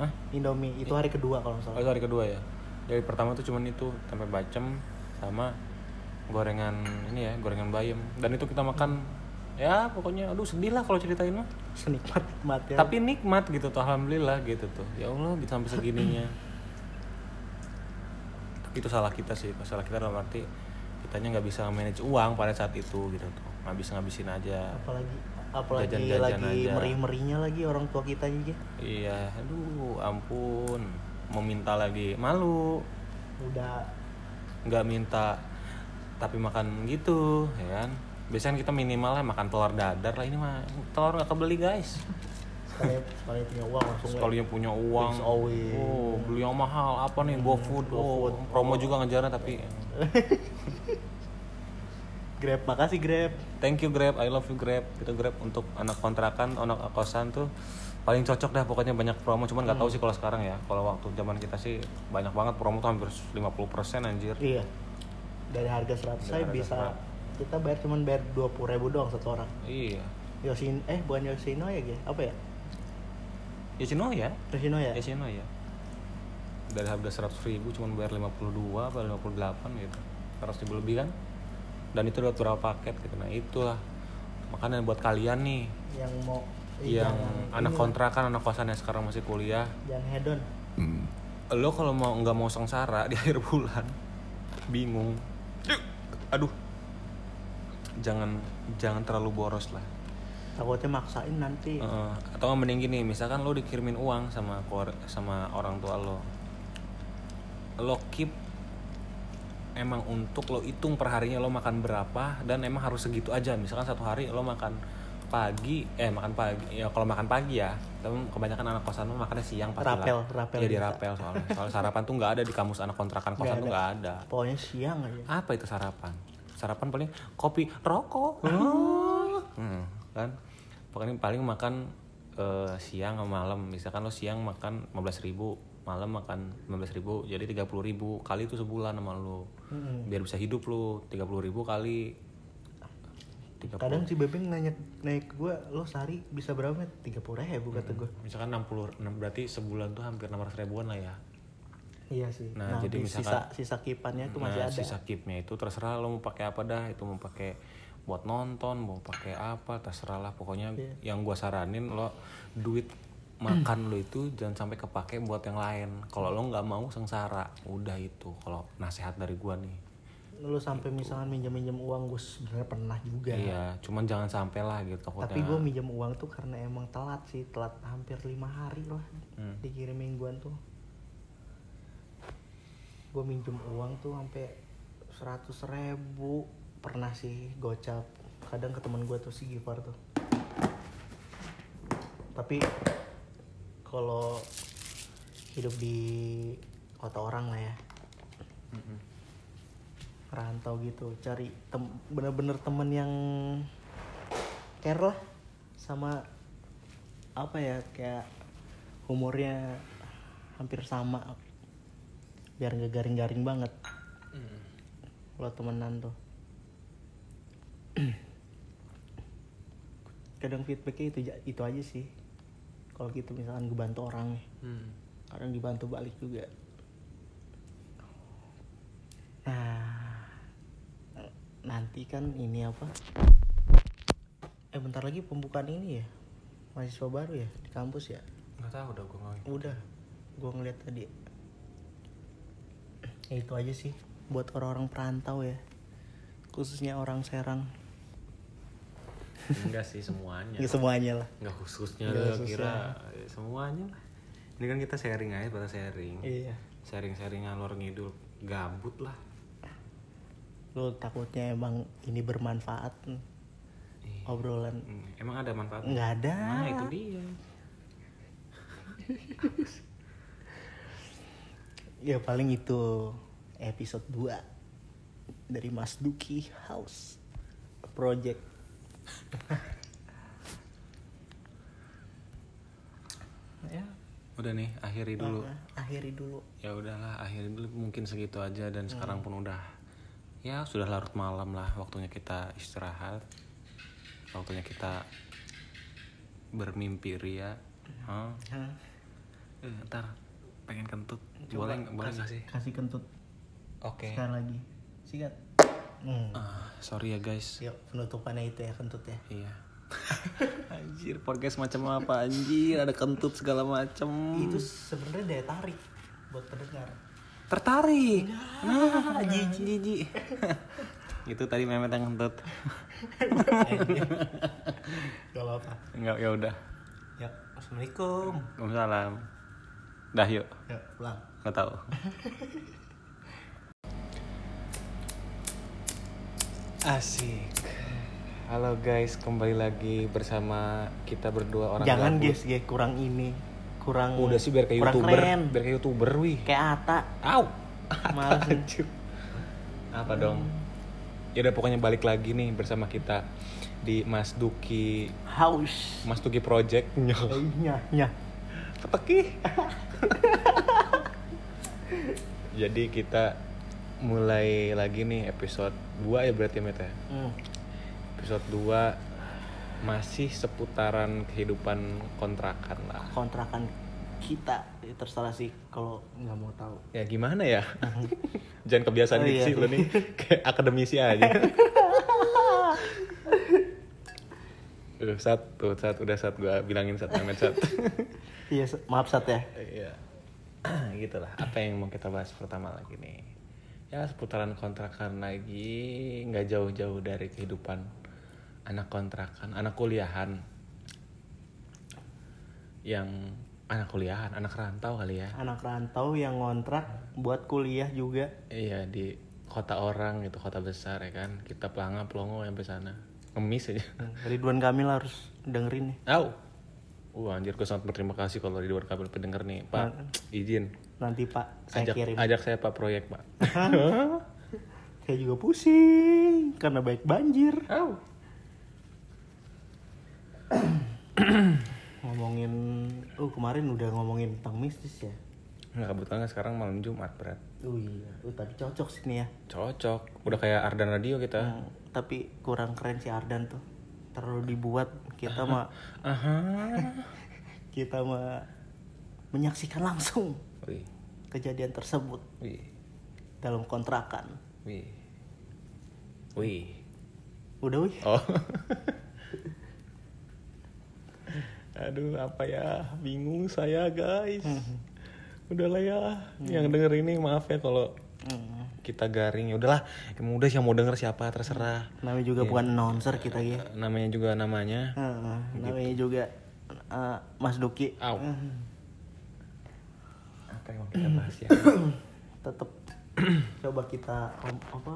Hah? Indomie. Itu hari kedua kalau nggak oh itu hari kedua ya? Dari pertama tuh cuman itu. Tempe bacem sama gorengan ini ya gorengan bayam. Dan itu kita makan ya pokoknya aduh sedih lah kalau ceritain mah. Senikmat nikmat ya. Tapi nikmat gitu tuh alhamdulillah gitu tuh. Ya allah bisa sampai segininya. Tapi itu salah kita sih salah kita dalam arti kitanya nggak bisa manage uang pada saat itu gitu tuh. Ngabis ngabisin aja. Apalagi apalagi Jajan-jajan lagi aja. merih merinya lagi orang tua kita juga. Iya aduh ampun. Mau minta lagi malu. Udah. Nggak minta tapi makan gitu ya kan? Biasanya kita minimal lah makan telur dadar lah. Ini mah telur nggak kebeli guys. Sekali sekali punya uang langsung sekalinya punya uang. Oh beli yang mahal. Apa nih? GoFood oh promo juga ngejarnya tapi grab. Makasih grab. Thank you Grab. I love you Grab. Itu Grab untuk anak kontrakan anak kosan tuh paling cocok dah. Pokoknya banyak promo. Cuman nggak tahu sih kalau sekarang ya. Kalau waktu zaman kita sih banyak banget promo tuh hampir 50% anjir. Iya dari harga 100 saya harga bisa kita bayar cuman bayar dua puluh ribu doang satu orang. Iya. Yosin eh bukan Yoshino ya Ge? apa ya? Yoshino ya? Yoshino ya? Yoshino ya. Dari harga 100 ribu cuman bayar 52 atau 58 gitu. 100 ribu lebih kan? Dan itu dapat berapa paket gitu. Nah itulah. Makanya buat kalian nih. Yang mau yang jangan- anak kontrakan anak kosan yang sekarang masih kuliah. Jangan hedon. Lo kalau mau nggak mau sengsara di akhir bulan bingung aduh. Jangan jangan terlalu boros lah. Takutnya maksain nanti. Heeh. atau mending gini misalkan lo dikirimin uang sama keluar sama orang tua lo. Lo keep emang untuk lo hitung perharinya lo makan berapa dan emang harus segitu aja. Misalkan satu hari lo makan pagi eh makan pagi ya kalau makan pagi ya tapi kebanyakan anak kosan lo makannya siang pasti Rapel, lah rapel di bisa. rapel soalnya. Soalnya sarapan tuh nggak ada di kamus anak kontrakan kosan Nggak tuh nggak ada. Pokoknya siang aja. Apa itu sarapan? Sarapan paling kopi rokok. Hmm, kan? Pokoknya paling makan eh, siang sama malam. Misalkan lo siang makan 15.000 ribu malam makan 15.000 ribu jadi 30.000 ribu kali itu sebulan sama lo. Mm-mm. biar bisa hidup lo 30.000 ribu kali. 30. Kadang si bebeng nanya naik ke gue lo sehari bisa berapa met? tiga puluh ribu kata gue misalkan 60 enam- berarti sebulan tuh hampir 600 ribuan lah ya. Iya sih. Nah, nah, jadi di misalkan- sisa sisa kipannya itu nah, masih ada. sisa keepnya itu terserah lo mau pakai apa dah itu mau pakai buat nonton mau pakai apa terserah lah. Pokoknya Iya. yang gua saranin lo duit makan lo itu jangan sampai kepake buat yang lain. Kalau lo nggak mau sengsara udah itu. Kalau nasihat dari gua nih lo sampai misalkan minjem minjem uang gue sebenarnya pernah juga. Iya cuman jangan sampai lah gitu takutnya. Tapi gue minjem uang tuh karena emang telat sih telat hampir lima hari lah Hmm. dikirim mingguan tuh. Gue minjem uang tuh sampai seratus ribu. Pernah sih gocap. Kadang ke teman gue tuh si Gifar tuh. Tapi kalau hidup di kota orang lah ya rantau gitu cari tem bener-bener temen yang care lah sama apa ya kayak umurnya hampir sama biar nggak garing-garing banget. Kalau temenan tuh. Kadang feedbacknya itu itu aja sih. Kalau gitu misalkan gue bantu orang nih Hmm. kadang dibantu balik juga. Nah nanti kan ini apa? Eh bentar lagi pembukaan ini ya? Mahasiswa baru ya? Di kampus ya? Nggak tahu udah gua ngomongin. Udah. Gua ngeliat tadi. Ya itu aja sih. Buat orang-orang perantau ya. Khususnya orang Serang. Enggak sih semuanya. Ya semuanya lah. Nggak khususnya Nggak lo khususnya. kira Ya, semuanya lah. Ini kan kita sharing aja pada sharing. Iya. Sharing-sharing ngalor ngidul gabut lah lu takutnya emang ini bermanfaat Iya. obrolan. Hmm, emang ada manfaatnya nggak ada. Nah itu dia. Ya paling itu episode 2 dari Mas Duki House Project. Ya. Udah nih akhiri dulu. Ah, akhiri dulu. Ya udahlah akhiri dulu. Mungkin segitu aja dan sekarang pun udah ya sudah larut malam lah waktunya kita istirahat. Waktunya kita bermimpi ria. Hah? Hah? Eh, ntar pengen kentut. Coba boleh nggak- boleh nggak sih? kasih kentut. Oke. Sekali lagi. Sikat. Hmm. Ah, sorry ya guys. Yuk penutupannya itu ya kentut ya. Iya. Anjir podcast macam apa? Anjir ada kentut segala macem. Itu sebenarnya daya tarik buat pendengar tertarik. Nah jijik jijik. Itu tadi memet yang kentut. Gak apa-apa. Enggak, ya udah. ya assalamualaikum. Waalaikumsalam. Dah yuk. ya pulang. Nggak tahu. Asik. Halo guys, kembali lagi bersama kita berdua orang jangan guys. Kurang ini kurang Udah sih biar kayak kurang youtuber, keren. biar kayak youtuber wih. kayak Ata Au. Males. Anjir. Apa dong? Ya udah pokoknya balik lagi nih bersama kita di Mas Duki haus Mas Duki Project. nya nya Keteki. Jadi kita mulai lagi nih episode 2 ya berarti Met ya. hmm. Episode 2 masih seputaran kehidupan kontrakan lah. kontrakan kita Ya, terserah sih kalau nggak mau tahu Ya gimana ya? Jangan kebiasaan Oh, iya. diksi lo nih kayak akademisi aja. Udah satu, satu udah satu gua bilangin satu Met satu. iya maaf sat ya Iya. gitu lah. Apa yang mau kita bahas pertama lagi nih? ya seputaran kontrakan lagi nggak jauh-jauh dari kehidupan anak kontrakan anak kuliahan. Yang anak kuliahan anak rantau kali ya. Anak rantau yang ngontrak buat kuliah juga. Iya di kota orang gitu kota besar ya kan. Kita pelanga pelongo sampai sana. Ngemis aja. Ridwan Kamil harus dengerin nih. Au. Wah anjir gue sangat berterima kasih kalau Ridwan Kamil pendengar nih. Pak izin. nanti pak saya ajak kirim. ajak saya pak proyek pak. Saya juga pusing karena baik banjir. Au. ngomongin oh kemarin udah ngomongin tentang mistis ya? Nggak kebetulan sekarang malam Jumat berat oh iya oh, tapi cocok sih nih ya. Cocok. Udah kayak Ardan Radio kita. Hmm, tapi kurang keren si Ardan tuh. Terlalu dibuat kita mah Aha. kita mah menyaksikan langsung Wih. kejadian tersebut Wih. dalam kontrakan. Wih. Wih. Udah wih. Oh Aduh apa ya? Bingung saya guys. Udahlah ya. Yang denger ini maaf ya kalau Hmm. kita garing. Ya udahlah emang udah yang mau denger siapa terserah. Namanya juga bukan announcer kita ya. Namanya juga namanya. Heeh, namanya juga eh, Mas Duki. Au. apa yang mau kita bahas ya? Tetap coba kita apa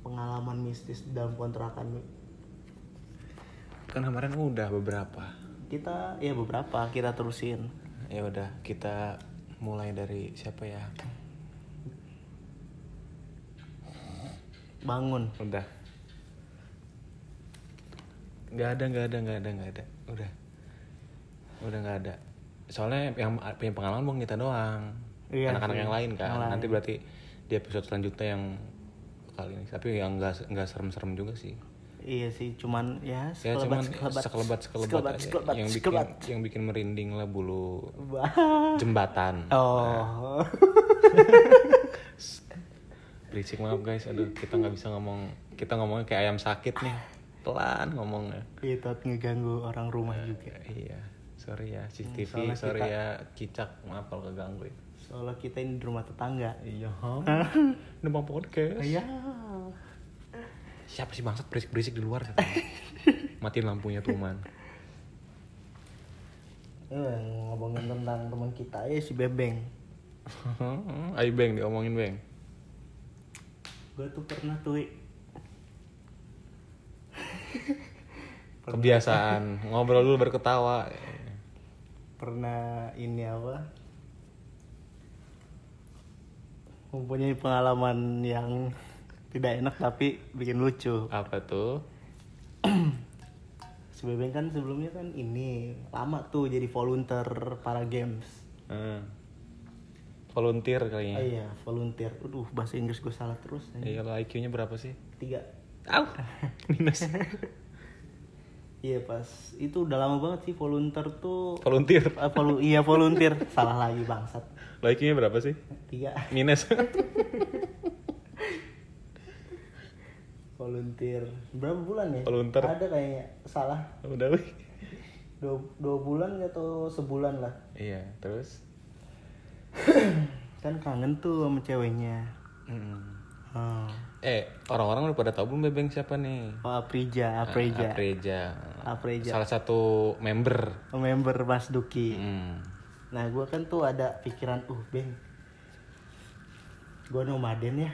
pengalaman mistis dalam kontrakan kan kemarin udah beberapa. Kita ya beberapa. Kita terusin. Ya udah kita mulai dari siapa ya? Bangun. Udah. Nggak ada nggak ada nggak ada nggak ada. Udah. Udah nggak ada. Soalnya yang punya pengalaman bukan kita doang. Iya anak-anak yang lain kan. yang lain. nanti berarti di episode selanjutnya yang kali ini. Tapi yang nggak nggak serem-serem juga sih iya sih cuman ya ya cuman sekelebat. sekelebat sekelebat, sekelebat aja. sekelebat yang bikin sekelebat. yang bikin merinding lah bulu jembatan. Oh. Berisik maaf guys aduh kita nggak bisa ngomong kita ngomongnya kayak ayam sakit nih. Pelan ngomongnya. Itu ngeganggu orang rumah juga. iya. Sorry ya CCTV Hmm, soalnya sorry kita- ya cicak maaf kalau keganggu ya. soalnya kita ini di rumah tetangga. Iya numpang podcast. Ya siapa sih bangsat berisik berisik di luar? Matiin lampunya tuh man. Eh, ngomongin tentang teman kita ya si Bebeng. Ayo beng diomongin beng. Gue tuh pernah tuh kebiasaan. Ngobrol dulu berketawa pernah ini apa? Mempunyai pengalaman yang tidak enak tapi bikin lucu. Apa tuh? Si Bebeng kan sebelumnya kan ini lama tuh jadi volunteer para games. Hmm. volunteer oh kayaknya iya volunteer. Aduh bahasa Inggris gue salah terus iya lo IQ-nya berapa sih? Tiga. Au. minus. Iya pas itu udah lama banget sih volunteer tuh. Volunteer? Ah, volu- iya volunteer. Salah lagi bangsat. Lo IQ-nya berapa sih? Tiga. Minus volunteer. Berapa bulan ya? Volunteer. ada kayaknya. Salah. Udah wih. Dua, dua bulan atau sebulan lah. Iya terus? Kan kangen tuh sama ceweknya. Mm. hmm. eh orang-orang udah pada tahu belum bebeng siapa nih? Oh, Aprija Aprija. Apreja Apreja salah satu member. Member Mas Duki. Hmm. nah gue kan tuh ada pikiran uh beng gue nomaden ya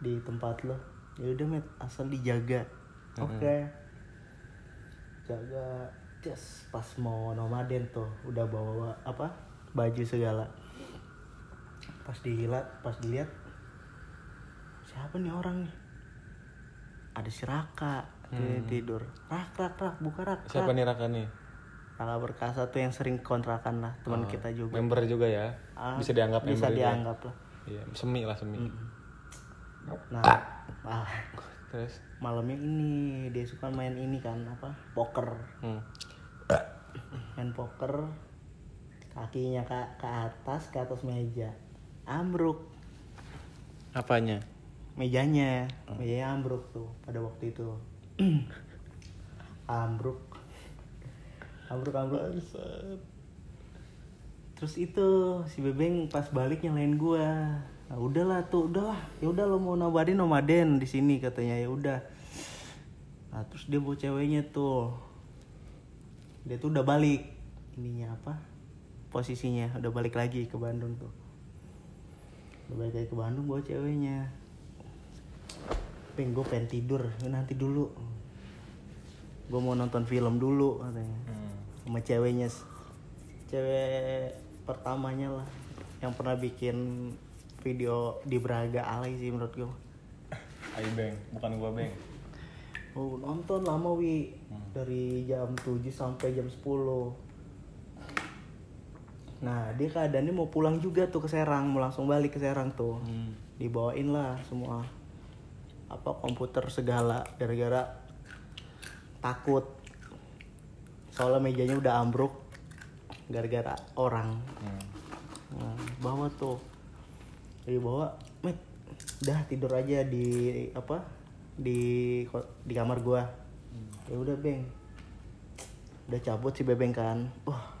di tempat lo ya udah met. Asal dijaga. Oke. Jaga. Just pas mau nomaden tuh udah bawa apa baju segala. Pas dilihat pas dilihat siapa nih orang nih? Ada si Raka dia tidur. Rak rak rak buka rak siapa nih Raka nih? Raka Perkasa tuh yang sering kontrakan lah teman kita juga. member juga ya? Ah, bisa dianggap bisa member juga. dianggap lah. Iya semi lah semi. Nah ah, terus? Malamnya ini dia suka main ini kan apa poker. Hmm. main poker kakinya ke, ke atas ke atas meja. Ambruk. Apanya? Mejanya. Mejanya ambruk tuh pada waktu itu. Ambruk. Ambruk ambruk. Terus itu si bebeng pas balik nyalain gua nah udahlah tuh udahlah. Ya udah lo mau nomaden nomaden di sini katanya. Ya udah. Nah terus dia bawa ceweknya tuh. Dia tuh udah balik. Ininya apa? Posisinya. Udah balik lagi ke Bandung tuh. Udah balik lagi ke Bandung bawa ceweknya. Peng gue pengen tidur. Nanti dulu. Gue mau nonton film dulu katanya. Sama ceweknya. Cewek pertamanya lah yang pernah bikin video di Braga alay sih menurut gue Ayo beng, bukan gua beng. oh nonton lama wi. Dari jam 7 sampai jam 10 nah dia keadaannya mau pulang juga tuh ke Serang. Mau langsung balik ke Serang tuh. Hmm. dibawain lah semua. Apa komputer segala. Gara-gara takut. Soalnya mejanya udah ambruk. Gara-gara orang. Hmm. nah, bawa tuh dari bawa met udah tidur aja di apa di di kamar gua ya udah beng udah cabut si bebeng kan wah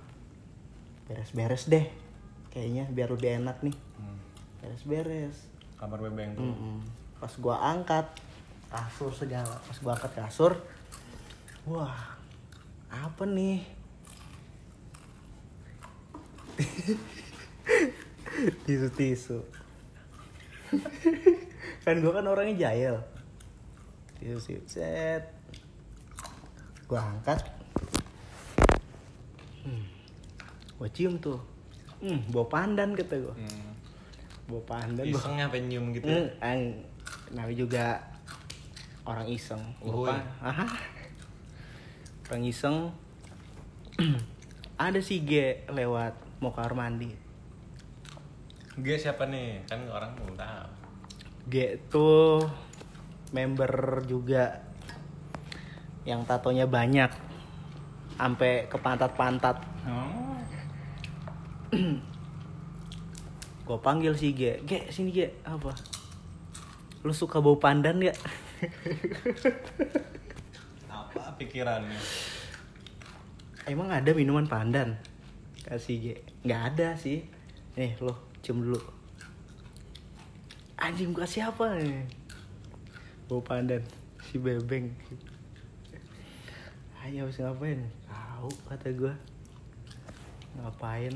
beres-beres deh kayaknya biar lebih enak nih Hmm. beres-beres Kamar bebeng tuh. Mm-mm. Pas gua angkat kasur segala, pas gua angkat kasur, wah apa nih? tisu tisu. kan gua kan orangnya jahil. Tisu tisu set. Gua angkat. Hmm. Gua cium tuh. Hmm, bawa pandan kata gua. Hmm. Bawa pandan. Isengnya penyum gitu. Hmm, ang, namanya juga orang iseng. Lupa. Orang iseng. Ada si G lewat mau ke kamar mandi. Gue siapa nih? Kan orang belum tahu. G tuh member juga yang tatonya banyak sampai ke pantat-pantat. Oh. Gue panggil si G, G sini G apa? Lu suka bau pandan gak? Apa pikirannya? Emang ada minuman pandan? Kasih G. Nggak ada sih. Nih lo cium dulu. Anjing gua siapa nih? Bau pandan. Si bebeng. Ayo harus ngapain? Tahu kata gua. Ngapain?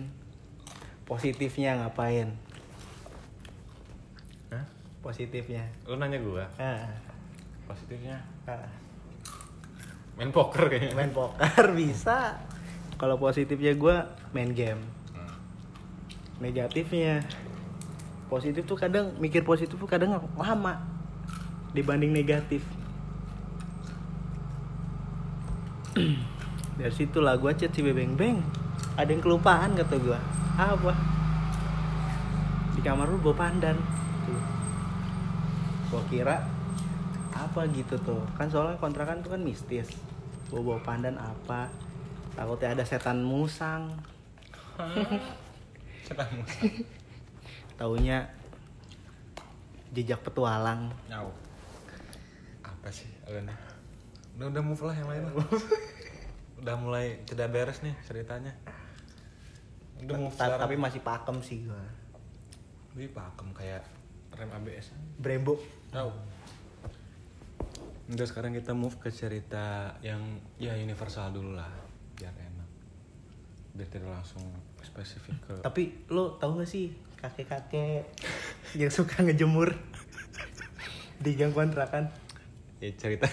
Positifnya ngapain? Hah? Positifnya. Lu nanya gua. Ah, Positifnya ah. main poker kayaknya. Main poker bisa. Kalau positifnya gua main game. Negatifnya. Positif tuh kadang mikir positif tuh kadang lama dibanding negatif. Dari situ lah gue chat si bebeng beng. Ada yang kelupaan kata gue apa? Di kamar lu bawa pandan. Gue kira apa gitu tuh. Kan soalnya kontrakan tuh kan mistis. Bawa bawa pandan apa? Takutnya ada setan musang Musa. taunya jejak petualang Nyau. Apa sih alurnya? Udah udah move lah yang lain lah. udah mulai tidak beres nih ceritanya. Udah move tapi masih pakem sih gua Wih pakem kayak rem ABS. Brembo Tahu. Udah sekarang kita move ke cerita yang ya universal dulu lah biar enak. Biar tidak langsung spesifik ke tapi lo tau gak sih kakek-kakek yang suka ngejemur di gang kontrakan ya cerita.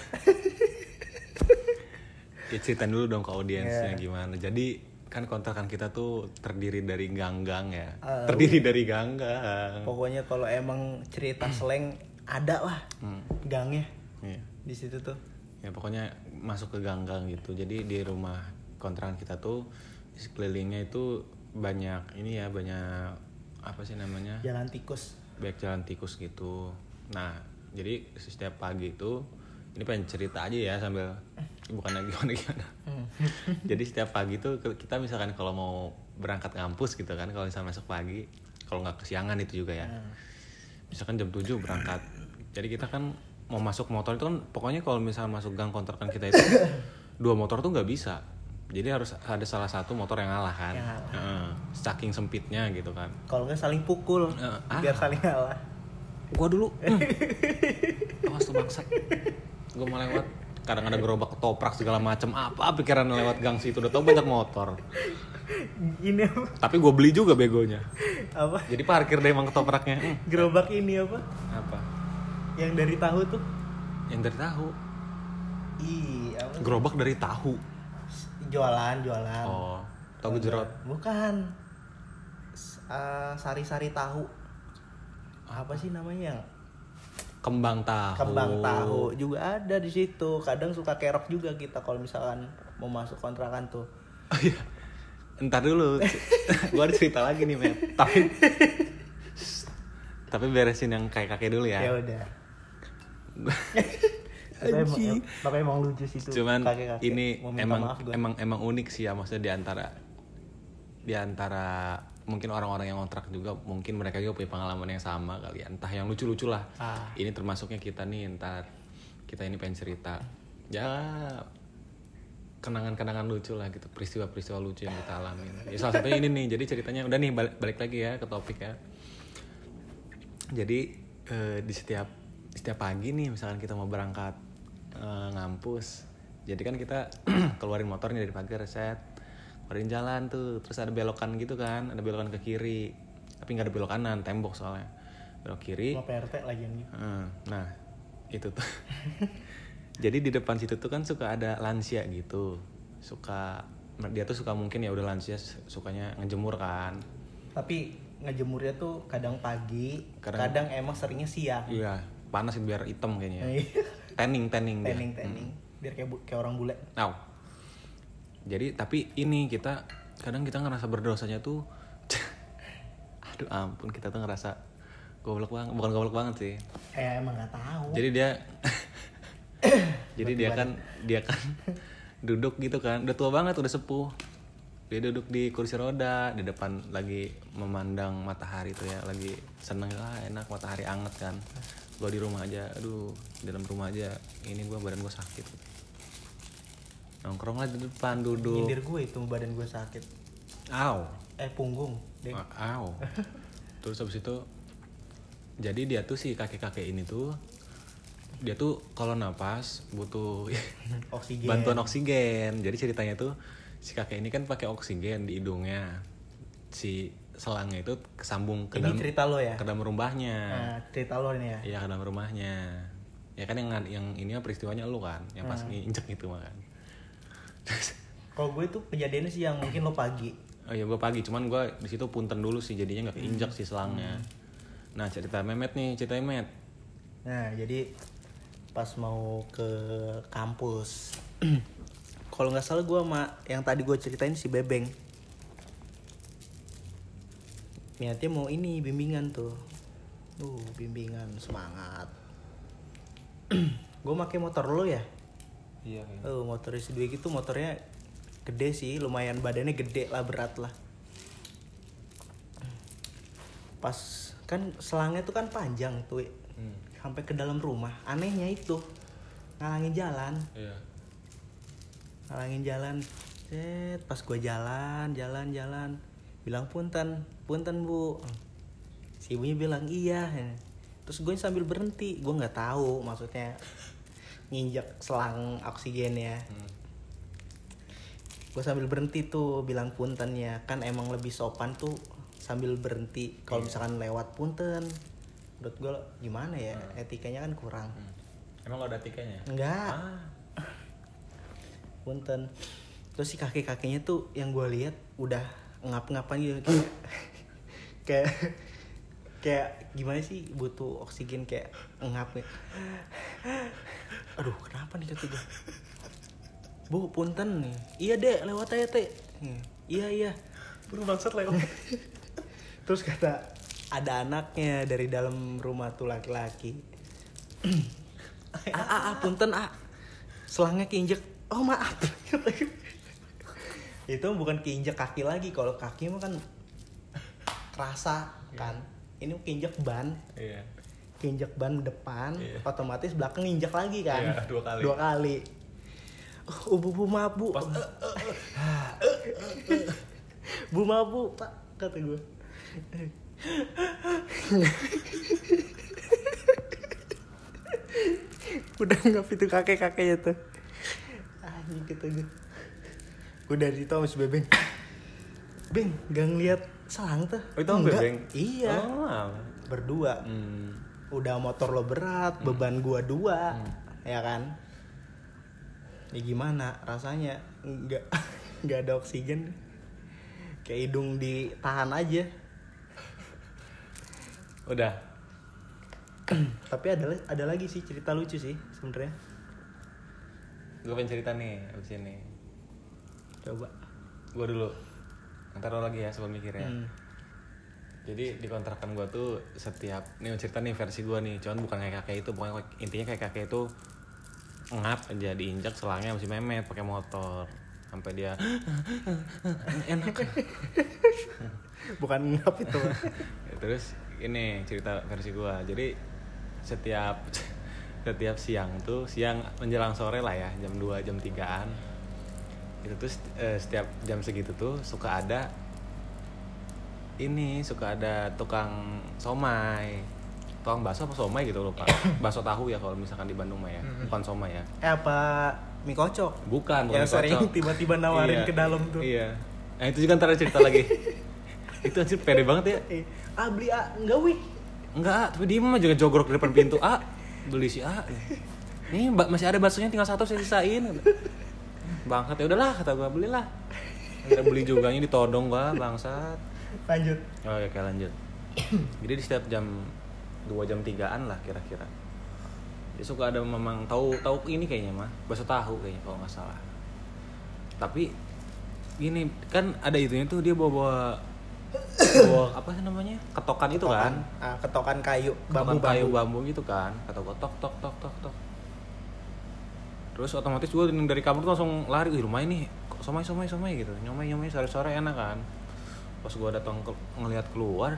ya cerita dulu dong ke audiensnya Yeah. gimana. Jadi kan kontrakan kita tuh terdiri dari gang-gang ya. Ah, terdiri dari gang-gang. pokoknya kalau emang cerita slang ada lah Hmm. gangnya Iya. di situ tuh ya pokoknya masuk ke gang-gang gitu jadi di rumah kontrakan kita tuh sekelilingnya itu banyak ini ya banyak apa sih namanya? Jalan tikus. Banyak jalan tikus gitu. Nah jadi setiap pagi itu ini pengen cerita aja ya sambil bukan lagi gimana gimana. Jadi setiap pagi tuh ke- kita misalkan kalau mau berangkat ngampus gitu kan kalau misalnya masuk pagi kalau nggak kesiangan itu juga ya. Misalkan jam 7 berangkat jadi kita kan mau masuk motor itu kan pokoknya kalau misalnya masuk gang kontrakan kita itu dua motor tuh nggak bisa Jadi harus ada salah satu motor yang ngalah kan. Yang ngalah. Heeh. saking sempitnya gitu kan. kalau nggak saling pukul ah. biar saling kalah Gua dulu. Hmm. Awas tuh bangsat. Gua mau lewat kadang ada gerobak ketoprak segala macam apa pikiran lewat gang situ udah tau banyak motor ini apa tapi gue beli juga begonya apa jadi parkir deh emang ketopraknya Hmm, gerobak ini apa apa yang dari tahu tuh yang dari tahu ih apa gerobak dari tahu jualan jualan. Oh tahu jerot bukan. Eh, sari-sari tahu. Apa sih namanya? Kembang tahu. Kembang tahu juga ada di situ. Kadang suka kerok juga kita kalau misalkan mau masuk kontrakan tuh. Oh, iya. Entar dulu. gua ada cerita lagi nih, Met. Tapi Tapi beresin yang kayak kakek dulu ya. Ya. udah tapi emang, tapi emang lucu sih tuh Cuman kakek-kakek ini mau minta emang emang emang unik sih ya maksudnya di antara di antara mungkin orang-orang yang kontrak juga mungkin mereka juga punya pengalaman yang sama kali ya. Entah yang lucu-lucu lah. Ah. Ini termasuknya kita nih entar kita ini pengen cerita. Ya kenangan-kenangan lucu lah gitu peristiwa-peristiwa lucu yang kita alamin ya, salah satunya ini nih jadi ceritanya udah nih balik, balik lagi ya ke topik ya jadi eh, di setiap setiap pagi nih misalkan kita mau berangkat eh, ngampus. Jadi kan kita keluarin motornya dari pagar set keluarin jalan tuh. Terus ada belokan gitu kan. Ada belokan ke kiri. Tapi nggak ada belok kanan tembok soalnya. Belok kiri. Sama PRT lagi yang gitu. Eh, nah itu tuh. Jadi di depan situ tuh kan suka ada lansia gitu. Suka dia tuh suka mungkin ya udah lansia sukanya ngejemur kan. Tapi ngejemurnya tuh kadang pagi Kadang- kadang, emang seringnya siang. Iya panas biar hitam kayaknya Iya. tanning tanning dia. Tanning tanning. Biar kayak kayak orang bule. Au. jadi tapi ini kita kadang kita ngerasa berdosanya tuh aduh ampun kita tuh ngerasa goblok banget bukan goblok banget sih. Eh emang nggak tahu. Jadi dia jadi dia kan dia kan duduk gitu kan. Udah tua banget udah sepuh. Dia duduk di kursi roda di depan lagi memandang matahari tuh ya. Lagi seneng ah enak matahari anget kan gua di rumah aja. Aduh di dalam rumah aja. Ini gua badan gua sakit. Nongkrong lah di depan duduk. Nyindir gue itu badan gue sakit. Aw eh punggung deh aw terus habis itu jadi dia tuh si kakek-kakek ini tuh dia tuh kalau napas butuh oksigen. bantuan oksigen. Jadi ceritanya tuh si kakek ini kan pakai oksigen di hidungnya. Si selangnya itu kesambung ke ini dalam cerita lo ya? ke dalam rumahnya. Nah, cerita lo ini ya? Iya ke dalam rumahnya. Ya kan yang yang ini peristiwanya lu kan yang pas nginjek itu mah kan. Kalau gue tuh kejadiannya sih yang mungkin lo pagi. Oh iya gua pagi. Cuman gua di situ punten dulu sih jadinya nggak keinjak Hmm. si selangnya. Nah cerita memet nih cerita memet Nah, jadi pas mau ke kampus, kalau nggak salah gue sama yang tadi gue ceritain si Bebeng. Niatnya mau ini bimbingan tuh. Uh, bimbingan semangat. gue pakai motor lo ya. iya Oh, motor dua gitu motornya gede sih, lumayan badannya gede lah berat lah. Pas kan selangnya tuh kan panjang tuh, Hmm. sampai ke dalam rumah. Anehnya itu ngalangin jalan, iya ngalangin jalan. Set, pas gue jalan, jalan, jalan, bilang punten, punten bu. Si ibunya bilang iya. Terus gue sambil berhenti, gue nggak tahu maksudnya nginjek selang oksigennya. Hmm. gue sambil berhenti tuh bilang puntennya kan emang lebih sopan tuh sambil berhenti kalau misalkan lewat punten menurut gue gimana ya etikanya kan kurang Hmm. emang lo ada tiketnya enggak ah punten terus si kakek kakeknya tuh yang gue lihat udah ngap-ngapan gitu kayak kayak kayak gimana sih butuh oksigen kayak ngap ya. aduh kenapa nih kata gue bu punten nih. Iya dek lewat aja teh iya iya. Buru bangsat lewat. Terus kata ada anaknya dari dalam rumah tuh laki-laki. Ah, ah, ah, punten ah selangnya keinjek. Oh maaf itu bukan keinjek kaki lagi kalau kaki mah kan kerasa kan. Ini keinjek ban. Iya. Keinjek ban depan Iya. otomatis belakang injek lagi kan. Iya, dua kali. dua kali. Oh bu bu maaf bu. Bu maaf bu pak kata gue udah nggak itu kakek kakeknya tuh. Anjing kata gue dari situ sama si bebeng beng gak ngeliat selang tuh. Oh, itu Enggak. Bebeng? iya. Oh, berdua. Hmm. udah motor lo berat beban gua dua ya kan? Ya gimana rasanya? Nggak nggak ada oksigen. Kayak hidung ditahan aja. Udah. tapi ada ada lagi sih cerita lucu sih sebenarnya. Gue pengen cerita nih abis ini. Coba. Gue dulu. Ntar lo lagi ya sebelum mikir ya. Hmm. Jadi di kontrakan gue tuh setiap nih cerita nih versi gue nih, cuman bukan kayak kakek itu, pokoknya intinya kayak kakek itu ngap aja diinjak selangnya masih memet pakai motor. Sampai dia enak. Bukan ngap itu. Terus ini cerita versi gue jadi setiap setiap siang tuh siang menjelang sore lah ya jam 2 jam 3an itu tuh eh, setiap jam segitu tuh suka ada ini suka ada tukang somai. Tukang bakso apa somai gitu lupa. Bakso tahu ya kalau misalkan di Bandung mah ya. Bukan somai ya. Eh apa mie kocok? Bukan bukan yang sering tiba-tiba nawarin Iya, ke dalam tuh. iya. Nah itu juga ntar cerita lagi. Itu anjir pede banget ya. Eh, ah beli ah enggak wih. Enggak, tapi dia mah juga jogrok di depan pintu. A. Beli si A. Nih masih ada baksonya tinggal satu saya sisain. Bangsat ya udahlah kata gua belilah. Akhirnya beli juga ditodong gua bangsat. lanjut Oh ya kayak lanjut. Jadi di setiap jam 2 jam 3-an lah kira-kira. Dia suka ada memang tahu tahu ini kayaknya mah, bakso tahu kayaknya kalau nggak salah. Tapi gini kan ada itunya tuh dia bawa bawa bawa apa sih namanya ketokan itu kan Ketokan, ah, ketokan kayu bambu bambu kayu bambu bambu gitu kan kata gue tok tok tok tok tok terus otomatis gue dari kamar tuh langsung lari Wih, lumayan nih kok somai somai somai gitu. Nyomai nyomai sore sore enak kan. Pas gue datang ke, ngelihat keluar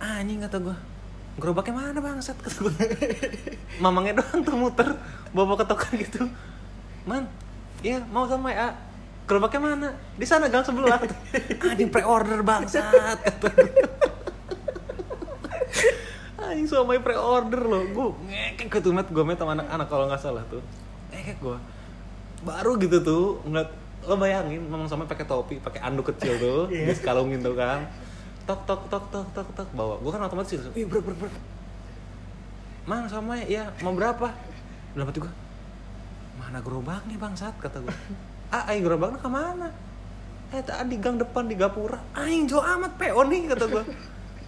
anjing kata gue gerobaknya mana bangsat? kata mamangnya doang tuh muter bawa ketokan gitu. Man iya mau somai ah gerobaknya mana? Di sana gang sebelah. Anjing pre order bangsat kata gue anjing somai pre order loh. Gue ngekek ke tuh met gue met sama anak-anak kalau nggak salah tuh ngekek gue baru gitu tuh ngeliat lo bayangin memang somai pakai topi pakai anduk kecil tuh Iya. disekalungin tuh kan. Tok tok tok tok tok tok bawa. Gue kan otomatis itu ih ber ber ber mang somai ya mau berapa? Dalam hati gue mana gerobaknya bangsat? kata gue ah aing gerobaknya ke mana? Eh tadi gang depan di gapura. Aing jauh amat PO nih kata gue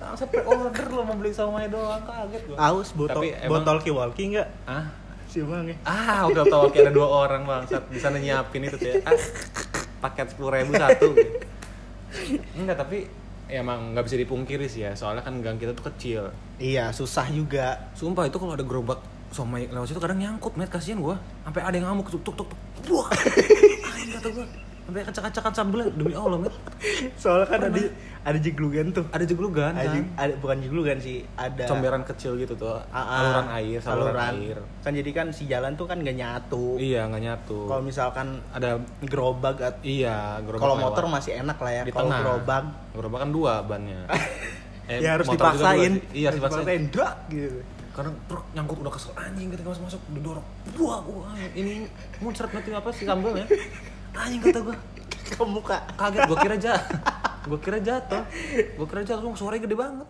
langsung pre-order lo mau beli somai doang kaget gue aus botol Tapi emang- botol kiwalki enggak ah si bang ya? Ah udah tau kayak ada dua orang bangsat di sana nyiapin itu tuh ya. Ah, paket sepuluh ribu satu. Enggak tapi ya emang nggak bisa dipungkiri sih ya. Soalnya kan gang kita tuh kecil. Iya susah juga. Sumpah itu kalau ada gerobak somai lewat situ kadang nyangkut met. Kasihan gua. Sampai ada yang ngamuk. Tuk tuk tuk. Anjing kata gua sampai kacak-kacakan sambelnya demi allah met soalnya kan ada ada jeglugan tuh ada jeglugan ada, kan ada bukan jeglugan sih ada comberan kecil gitu tuh Ah, ah, saluran air saluran, air kan jadi kan si jalan tuh kan gak nyatu iya nggak nyatu kalau misalkan ada gerobak at- iya gerobak kalau lewat. motor masih enak lah ya di kalau tengah gerobak gerobak kan dua bannya Eh, ya harus dipaksain iya harus dipaksain dak gitu karena truk nyangkut udah kesel anjing ketika masuk masuk didorong buah buah ini muncrat mati apa sih sambelnya anjing kata gua. Ke muka. Kaget gua kira jatuh gua kira jatuh gua kira jatuh suaranya gede banget.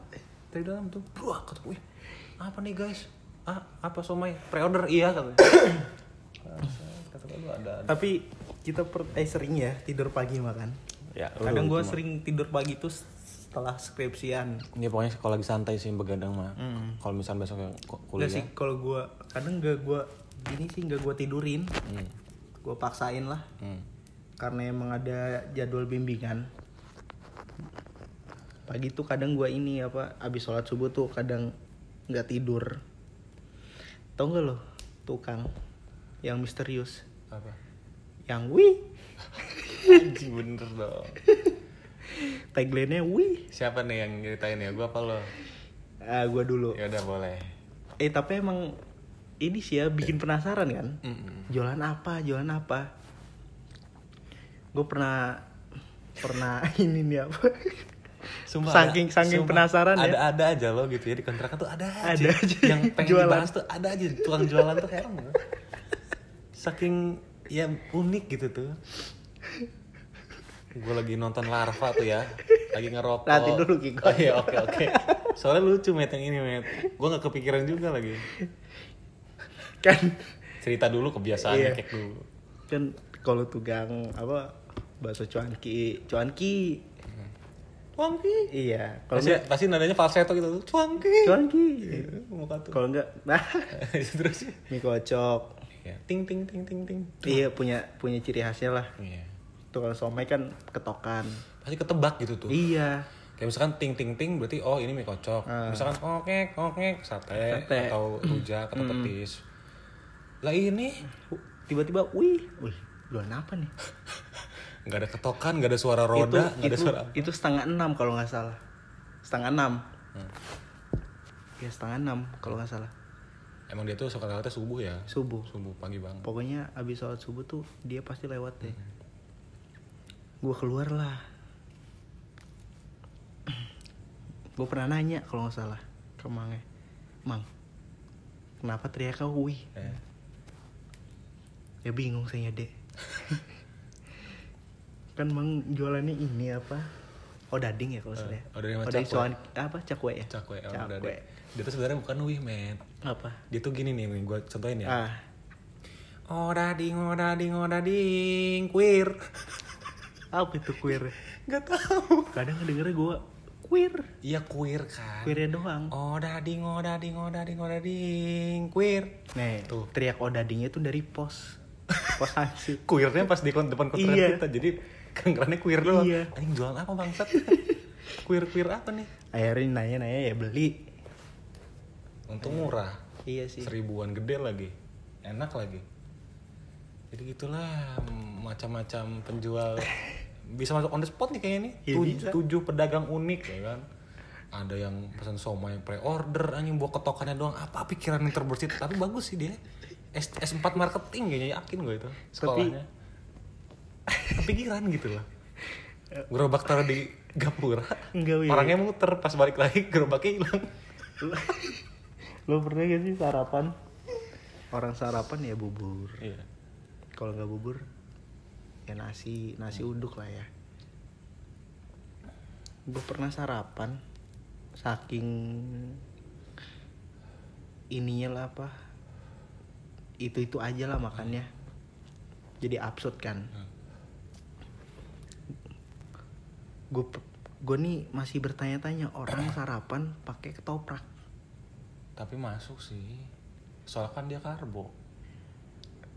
Dari dalam tuh. Buah kata gue apa nih guys? Ah apa somai? Pre-order? Iya katanya kata ada, ada. tapi kita per, eh sering ya tidur pagi makan. Ya kadang gue sering tidur pagi tuh setelah skripsian. Ini pokoknya kalau lagi santai sih begadang mah. Hmm. Kalau misalnya besok Enggak kuliah. sih kalau gue kadang gak gue gini sih gak gue tidurin. Hmm. gue paksain lah. Hmm. Karena emang ada jadwal bimbingan pagi tuh kadang gue ini apa abis sholat subuh tuh kadang nggak tidur tau nggak lo tukang yang misterius Apa? yang wih Anjing bener dong. tagline-nya wih Siapa nih yang nyeritain ya? Gua apa lo? ah gue dulu Ya udah boleh. eh tapi emang ini sih ya bikin penasaran kan Mm-mm. jualan apa jualan apa gue pernah pernah ini nih apa Sumpah Saking- ada- saking sumpah, penasaran ya. ada, Ada aja loh gitu ya di kontrakan tuh ada aja. Ada aja Yang pengen jualan. dibahas tuh ada aja tukang jualan tuh heran. Saking ya unik gitu tuh. Gue lagi nonton larva tuh ya, lagi ngerokok. Nanti dulu, Ki. Oh iya oke oke. Soalnya lucu met yang ini met. Gue nggak kepikiran juga lagi. kan Cerita dulu kebiasaannya Iya. kayak dulu. kan kalau tukang apa bakso cuanki cuanki Cuangki. iya kalau Pasti, enggak pasti nadanya falsetto gitu tuh. Cuanki Muka tuh. kalau enggak nah Terus mie kocok ya, ting ting ting ting ting. iya punya punya ciri khasnya lah Iya. tuh kalau somai kan ketokan Pasti ketebak gitu tuh. iya Kayak misalkan ting ting ting berarti oh ini mie kocok. Ah. Misalkan oke oke sate, Sate. atau rujak atau petis. Lah ini tiba-tiba wih wih jualan apa nih nggak ada ketokan, nggak ada suara roda, nggak ada itu, suara. itu setengah enam kalau nggak salah setengah enam Hmm. ya setengah enam kalau nggak salah Emang dia tuh suka lewatnya subuh ya? subuh Subuh pagi banget. pokoknya abis sholat subuh tuh dia pasti lewat deh Hmm. gue keluar lah gue pernah nanya kalau nggak salah ke mangnya mang kenapa teriak kau wih Eh, ya bingung saya dek kan mang jualannya ini apa oh dading ya kalau salah ya oh, dading sama dading cakwe. cuan apa cakwe ya cakwe, oh, cakwe deh. Dia tuh sebenarnya bukan wih, met. apa Dia tuh gini nih, gue contohin ya. ah Oh dading, oh dading, oh dading, queer. apa itu queer Gak tahu. kadang ngedengernya gue queer Iya queer kan. queernya doang Oh dading, oh dading, oh dading, oh dading, queer. Nih, Tuh. teriak odadingnya tuh dari pos. Pos hansip. Queernya pas di depan kontrakan Iya. kita, jadi kerennya queer doang. Iya. Anjing jualan apa bangsat? queer queer apa nih? Akhirnya nanya-nanya ya beli. Untung murah, Iya sih. seribuan gede lagi, enak lagi. Jadi gitulah macam-macam penjual bisa masuk on the spot nih kayaknya nih. Iya, Tuj- bisa. tujuh pedagang unik ya kan. Ada yang pesan somai pre-order, anjing bawa ketokannya doang. Apa pikiran yang terbersit? Tapi bagus sih dia. S S4 marketing kayaknya yakin gue itu sekolahnya. Kepikiran gitu loh. Gerobak taruh di gapura. Enggak, Wi. Orangnya muter pas balik lagi gerobaknya hilang. Lo pernah gak sih sarapan? Orang sarapan ya bubur. Iya. Kalau nggak bubur ya nasi, nasi uduk lah ya. Gue pernah sarapan saking ininya lah apa itu itu aja lah makannya jadi absurd kan Hmm. Gue gue nih masih bertanya-tanya orang sarapan pakai ketoprak Tapi masuk sih. Soalnya kan dia karbo.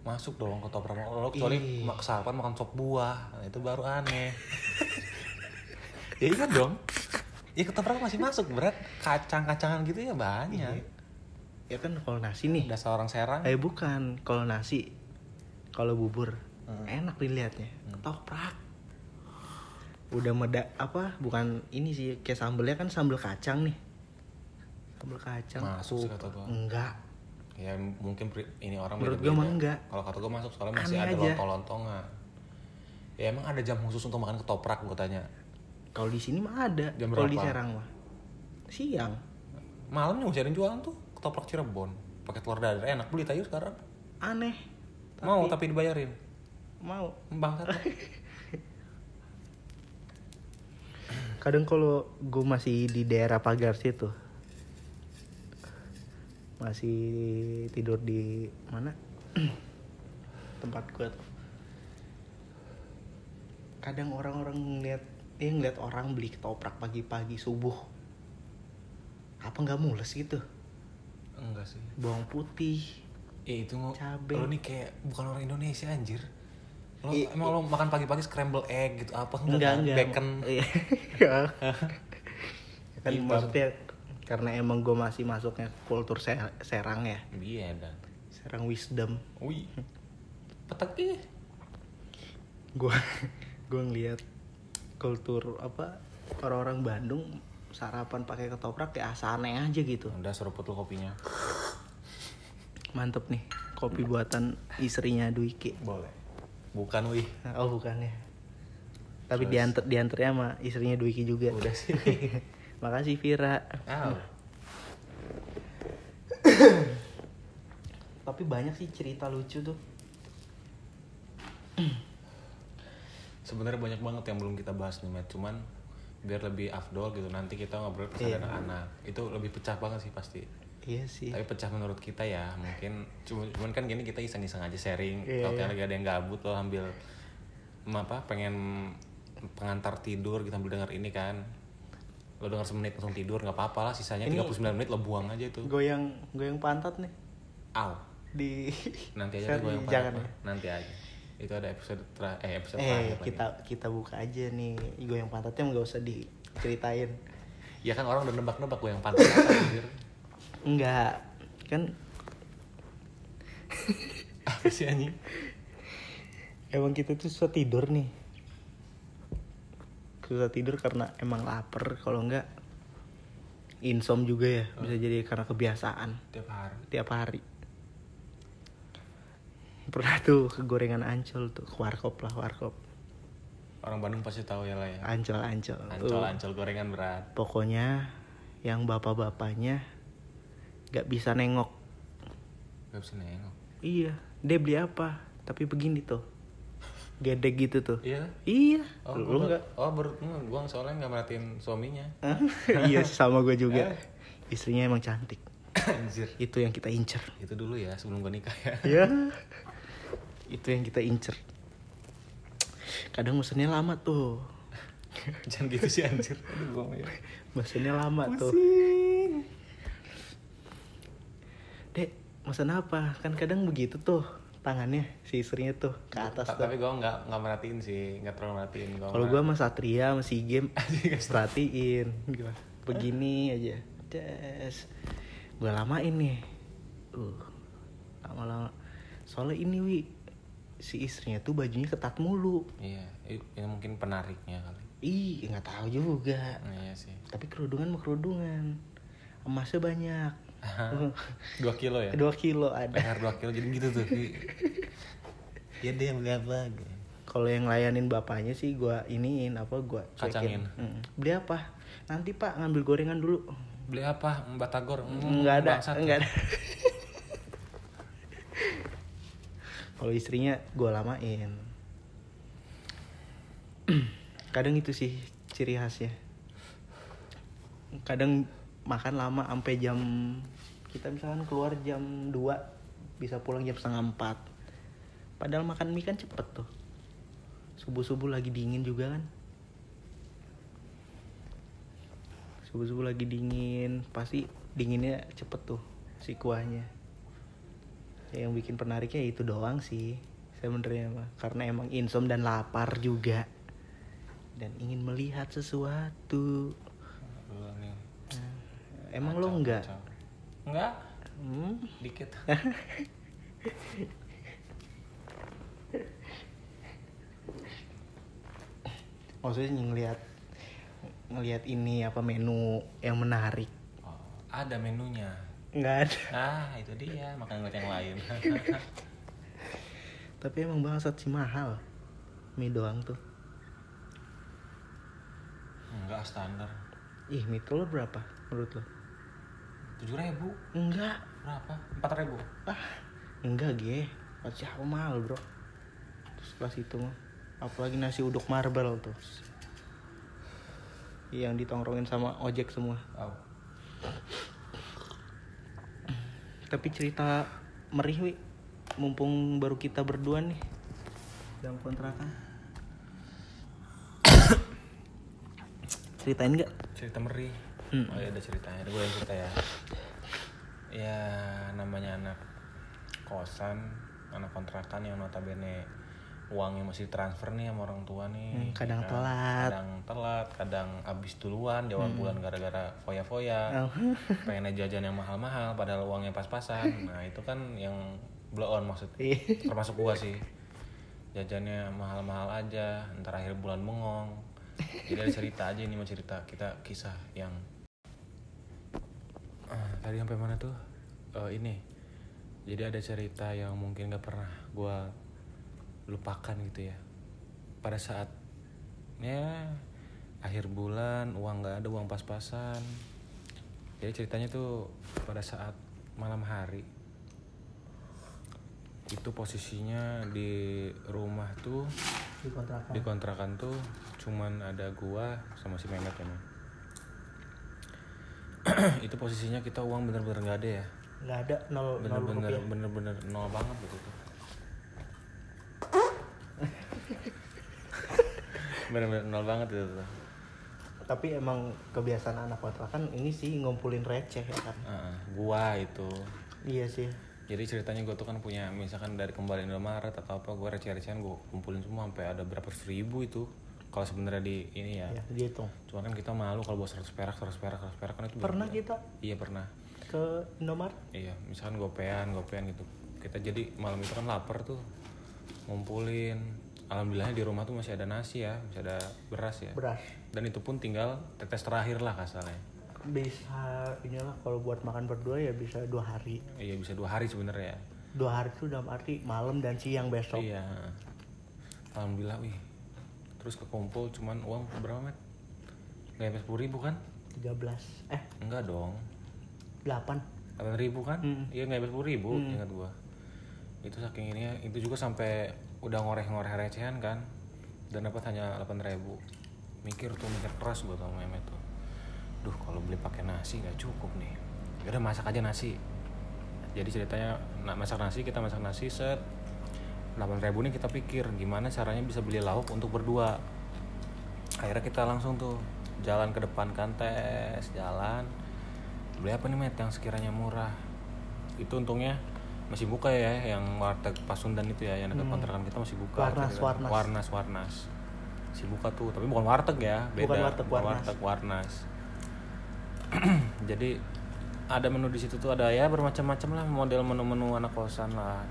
Masuk dong ke toprak lo kecuali Ih. mak sarapan makan sop buah. Nah, itu baru aneh. ya iya dong. Ya ketoprak masih masuk berat kacang-kacangan gitu ya banyak. ya kan kalau nasi nih Dasar orang Serang. eh bukan kalau nasi kalau bubur Hmm. enak dilihatnya ketoprak udah meda apa bukan ini sih kayak sambelnya kan sambel kacang nih sambel kacang Masuk kata gua. enggak Ya mungkin ini orang Menurut beda-beda. gua mah enggak. Kalau kata gue masuk soalnya masih Aneh ada aja. lontong-lontongan. Ya emang ada jam khusus untuk makan ketoprak gue tanya. kalau di sini mah ada Jam kalau di? Serang mah siang Malam yang jualan tuh ketoprak Cirebon. Pakai telur dadar enak beli tayu sekarang. aneh Mau tapi dibayarin. mau Bangsat. kadang kalau gue masih di daerah pagar situ masih tidur di mana tempat gue tuh kadang orang-orang ngeliat eh ngeliat orang beli ketoprak pagi-pagi subuh apa nggak mules gitu Enggak sih. bawang putih Eh itu mau Cabe. lo nih kayak bukan orang Indonesia anjir. Lo I- emang lo makan pagi-pagi scramble egg gitu apa enggak kan? enggak Bacon. Iya. kan Hitam. maksudnya karena emang gue masih masuknya kultur Se- Serang ya Iya dan. Serang wisdom Wih. Petak ih. gue gue ngeliat kultur apa orang-orang Bandung sarapan pakai ketoprak kayak asa aneh aja gitu Udah seruput lo kopinya. mantep nih kopi buatan istrinya Dwiki Boleh. Bukan wih. oh bukan ya Tapi diantar diantarnya sama istrinya Dwiki juga. Udah sih. Makasih Vira. Aw. Tapi banyak sih cerita lucu tuh. Sebenarnya banyak banget yang belum kita bahas nih, Matt. Cuman biar lebih afdol gitu nanti kita ngobrol ke Iya. anak-anak. Itu lebih pecah banget sih pasti. Iya sih. Tapi pecah menurut kita ya, mungkin cuman, cuman kan gini kita iseng-iseng aja sharing. Iya, Kalau iya. lagi ada yang gabut lo ambil em, apa pengen pengantar tidur kita ambil denger ini kan. Lo denger semenit langsung tidur nggak apa-apa lah, sisanya Ini- 39 menit lo buang aja itu. Goyang goyang pantat nih Aw. di Nanti aja gue yang jangan ya. Nanti aja. Itu ada episode tra- eh episode Eh terakhir lagi. kita kita buka aja nih goyang pantatnya nggak usah diceritain. Ya kan orang udah nebak-nebak gue yang anjir. Enggak kan Apa sih anjing? emang kita tuh susah tidur nih. Susah tidur karena emang lapar kalau enggak insom juga ya bisa jadi karena kebiasaan Tiap hari. tiap hari. Pernah tuh ke gorengan ancol tuh ke warkop lah warkop Orang Bandung pasti tahu ya lah ya. ancol ancol. Ancol ancol gorengan berat. Pokoknya yang bapak-bapaknya nggak bisa nengok. Gak bisa nengok. Iya, dia beli apa? Tapi begini tuh, gedek gitu tuh. Iya. Iya, Oh, lu nggak? Oh, baru enggak, gua soalnya nggak merhatiin suaminya. iya sama gue juga. Eh. Istrinya emang cantik. Anjir. Itu yang kita incer. Itu dulu ya sebelum gua nikah ya. Iya. Itu yang kita incer. Kadang mesennya lama tuh. Jangan gitu sih anjir. Aduh, gua ya. Mesennya lama tuh. Dek, mesen apa? Kan kadang begitu tuh tangannya si istrinya tuh ke atas Ta- tuh. Tapi gua nggak nggak merhatiin sih, nggak terlalu merhatiin. Gua Kalau gua sama Satria masih game perhatiin gua begini aja. Des. Gua lamain nih. Uh. Lama-lama. Soalnya ini wi si istrinya tuh bajunya ketat mulu. Iya, ini mungkin penariknya kali. Ih, nggak tahu juga. Iya sih. Tapi kerudungan mah kerudungan. Emasnya banyak. Dua kilo ya? Dua kilo ada. Leher dua kilo jadi gitu tuh. Iya deh yang beli apa? Kalau yang layanin bapaknya sih gua iniin apa gua Kacangin. cekin. Mm. Beli apa? Nanti Pak ngambil gorengan dulu. Beli apa? Batagor? Hmm, Enggak ada, enggak ada. Kalau istrinya gue lamain. Kadang itu sih ciri khasnya. Kadang makan lama sampai jam kita misalkan keluar jam 2 bisa pulang jam setengah 4 Padahal makan mie kan cepet tuh. Subuh-subuh lagi dingin juga kan. Subuh-subuh lagi dingin, pasti dinginnya cepet tuh si kuahnya. Ya, yang bikin penariknya itu doang sih sebenarnya mah karena emang insom dan lapar juga dan ingin melihat sesuatu. Aduh, nih. Emang Kacau, lo enggak? kacau. Enggak, Hmm? dikit. Maksudnya ngelihat ngelihat ini apa menu yang menarik. Oh, ada menunya. Enggak ada. Ah, itu dia, makan ngeliat yang lain. Tapi emang bangsat sih mahal. Mie doang tuh. Enggak standar. Ih, mie lo berapa menurut lo? Tujuh ribu. Enggak. Berapa? Empat ribu. Ah, enggak ge. Pasti apa mahal, Bro. Terus kelas itu mah. Apalagi nasi uduk marble tuh. Yang ditongkrongin sama ojek semua. Oh. Tapi cerita merih, Wi. Mumpung baru kita berdua nih. Dalam kontrakan. Ceritain nggak? Cerita meri. Hmm. Oh ya ada ceritanya, gue yang cerita ya. Ya namanya anak kosan, anak kontrakan yang notabene uangnya masih transfer nih sama orang tua nih. Hmm, kadang ya telat. Kadang telat, kadang habis duluan di awal bulan gara-gara foya-foya. Oh. Pengen jajan yang mahal-mahal padahal uangnya pas-pasan. Nah, itu kan yang blow on maksudnya. Iya. Termasuk gua sih. Jajannya mahal-mahal aja, ntar akhir bulan bengong. Jadi ada cerita aja ini mau cerita kita kisah yang tadi sampai mana tuh? Eh, ini. Jadi ada cerita yang mungkin gak pernah gua lupakan gitu ya. Pada saat ya akhir bulan uang nggak ada uang pas-pasan jadi ceritanya tuh pada saat malam hari itu posisinya di rumah tuh di kontrakan di kontrakan tuh cuman ada gua sama si Mehmet ini itu posisinya kita uang bener-bener nggak ada ya? Nggak ada nol nol bener-bener bener-bener nol banget gitu bener-bener nol banget itu tuh. Tapi emang kebiasaan anak kontrakan ini sih ngumpulin receh ya kan? Heeh, gua itu. Iya sih. Jadi ceritanya gue tuh kan punya misalkan dari kembali Indomaret atau apa gue receh-recehan gue kumpulin semua sampai ada berapa ribu itu kalau sebenarnya di ini ya. Ya dihitung cuma kan kita malu kalau bawa 100 perak 100 perak 100 perak kan itu pernah bener- kita iya pernah. ke Indomaret? Iya misalkan gopean gopean gitu. Kita jadi malam itu kan lapar tuh ngumpulin. Alhamdulillahnya di rumah tuh masih ada nasi ya masih ada beras ya. Beras. Dan itu pun tinggal tetes terakhir lah kasalnya bisa inilah kalau buat makan berdua ya bisa dua hari. Iya bisa dua hari sebenarnya dua hari itu dalam arti malam dan siang besok. Iya. Alhamdulillah wih terus kekumpul cuman uang berapa met? Nggak sampai sepuluh ribu kan? 13 eh. Enggak dong. 8 delapan ribu kan? Hmm. iya nggak sampai sepuluh ribu ingat gua. Itu saking ini itu juga sampai udah ngoreh-ngoreh recehan kan? Dan dapat hanya delapan ribu. Mikir tuh mikir keras gua sama Mehmet tuh. Duh kalau beli pakai nasi nggak cukup nih. Ya udah masak aja nasi. Jadi ceritanya nak masak nasi kita masak nasi set 8 ribu nih kita pikir gimana caranya bisa beli lauk untuk berdua? Akhirnya kita langsung tuh jalan ke depan kan tes jalan. Beli apa nih met yang sekiranya murah? Itu untungnya masih buka ya yang warteg Pasundan itu ya yang dekat kontrakan kita masih buka. Warnas, Jadi, Warnas. warnas warnas. Masih buka tuh tapi bukan warteg ya beda. Bukan warteg, Warnas. warteg warnas. Jadi ada menu di situ tuh ada ya bermacam-macam lah model menu-menu anak kosan lah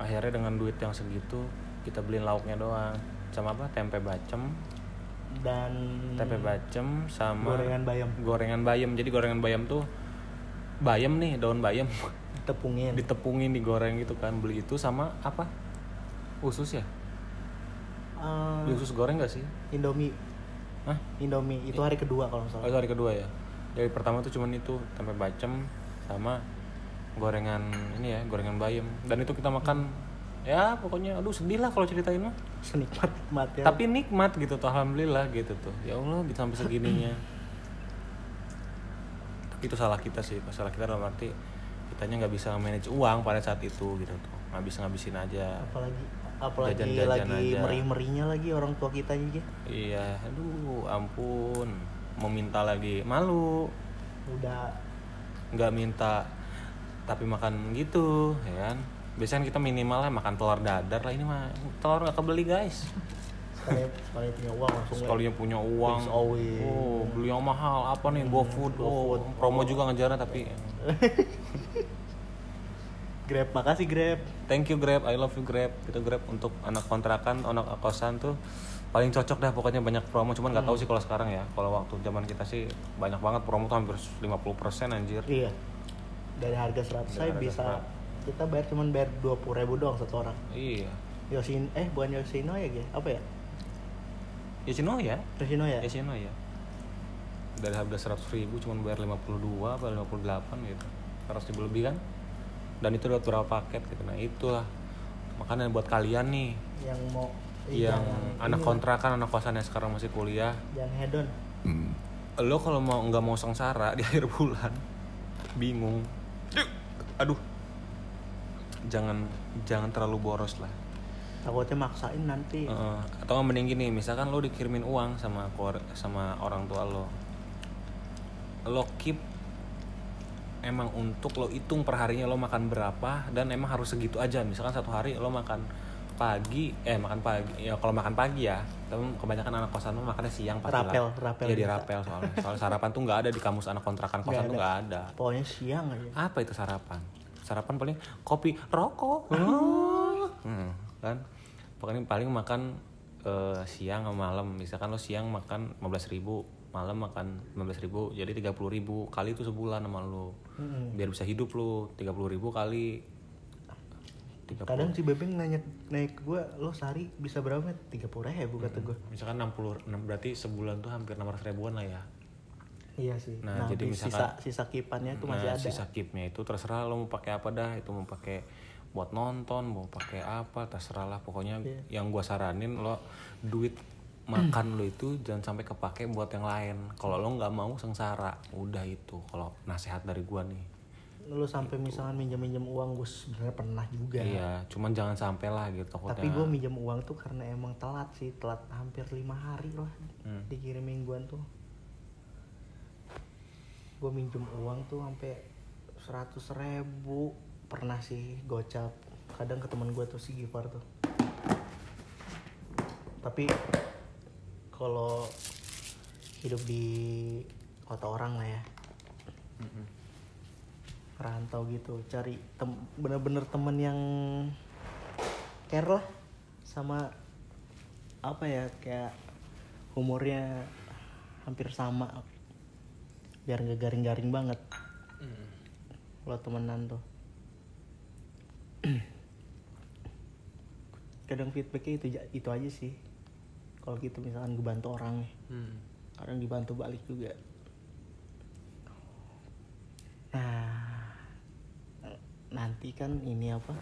akhirnya dengan duit yang segitu kita beliin lauknya doang. Sama apa? Tempe bacem. Dan tempe bacem sama gorengan bayam. Gorengan bayam. Jadi gorengan bayam tuh bayam nih daun bayam. Tepungin ditepungin digoreng gitu kan. Beli itu sama apa? Usus ya? Beli usus goreng gak sih? Indomie. Hah? Indomie. Itu hari kedua kalau nggak Oh, salah itu hari kedua ya? Dari pertama tuh cuman itu. Tempe bacem sama gorengan ini ya gorengan bayam. Dan itu kita makan ya pokoknya aduh sedih lah kalau ceritain mah. Senikmat nikmat ya. Tapi nikmat gitu tuh alhamdulillah gitu tuh. Ya allah bisa sampai segininya. Tapi itu salah kita sih salah kita dalam arti kitanya nggak bisa manage uang pada saat itu gitu tuh. Nggak bisa ngabisin aja. Apalagi apalagi Jajan-jajan lagi aja. meri merinya lagi orang tua kita juga iya aduh ampun. Meminta lagi malu. Udah. Nggak minta tapi makan gitu ya kan? Biasanya kita minimal lah makan telur dadar lah. Ini mah telur nggak kebeli guys. Sekali sekali punya uang langsung sekali yang punya uang. Oh beli yang mahal. Apa nih? GoFood. Oh promo juga ngejarnya tapi grab. Makasih grab. Thank you Grab. I love you Grab. Itu Grab untuk anak kontrakan anak kosan tuh paling cocok dah pokoknya banyak promo. Cuman nggak tahu sih kalau sekarang ya. Kalau waktu zaman kita sih banyak banget promo tuh hampir 50% anjir. Iya dari harga 100 saya harga bisa kita bayar cuman bayar dua puluh ribu doang satu orang. Iya. Yosin eh bukan Yoshino ya? Ge? apa ya? Yoshinoya? Yoshino ya Yoshinoya. Dari harga 100 ribu cuman bayar 52 apa 58 gitu. 100 ribu lebih kan? Dan itu dapat berapa paket gitu. Nah itulah. Makanya buat kalian nih. Yang mau yang jangan- anak ini, kontrakan anak kosan yang sekarang masih kuliah. Jangan hedon. Lo kalau mau nggak mau sengsara di akhir bulan bingung aduh. Jangan jangan terlalu boros lah. Takutnya maksain nanti. Heeh. atau nggak mending gini misalkan lo dikirimin uang sama keluar- sama orang tua lo. Lo keep emang untuk lo hitung per harinya lo makan berapa dan emang harus segitu aja. Misalkan satu hari lo makan pagi eh makan pagi ya kalau makan pagi ya tapi kebanyakan anak kosan lo makannya siang pasti Rapel, lah. Rapel Iya di rapel soalnya. Soal sarapan tuh nggak ada di kamus anak kontrakan kosan Nggak tuh nggak ada. Pokoknya siang aja. Apa itu sarapan? Sarapan paling kopi rokok. Hmm, kan? Pokoknya paling makan eh, siang sama malam. Misalkan lo siang makan 15.000 ribu malam makan 15.000 ribu jadi 30.000 ribu kali itu sebulan sama lo. Mm-mm. biar bisa hidup lo 30.000 ribu kali 30 kadang si bebeng nanya naik ke gue lo sehari bisa berapa met? Tiga puluh ribu kata gue misalkan 60 enam- berarti sebulan tuh hampir 600 ribuan lah ya. Iya sih. Nah, nah, jadi di misalkan- sisa sisa kipannya tuh masih nah, ada. sisa keepnya itu terserah lo mau pakai apa dah itu mau pakai buat nonton mau pakai apa terserah lah. Pokoknya Iya. yang gua saranin lo duit makan lo itu jangan sampai kepake buat yang lain. Kalau lo nggak mau sengsara udah itu. Kalau nasihat dari gua nih lo sampai misalkan minjem minjem uang gue sebenarnya pernah juga. Iya cuman jangan sampai lah gitu takutnya. Tapi gue minjem uang tuh karena emang telat sih telat hampir lima hari lah Hmm. dikirim mingguan tuh. Gue minjem uang tuh sampai seratus ribu. Pernah sih gocap. Kadang ke teman gue tuh si Gifar tuh. Tapi kalau hidup di kota orang lah ya rantau gitu cari tem bener-bener temen yang care lah sama apa ya kayak humornya hampir sama biar nggak garing-garing banget. Kalau temenan tuh. Kadang feedbacknya itu itu aja sih. Kalau gitu misalkan gue bantu orang nih. Hmm. kadang dibantu balik juga. Nah nanti kan ini apa?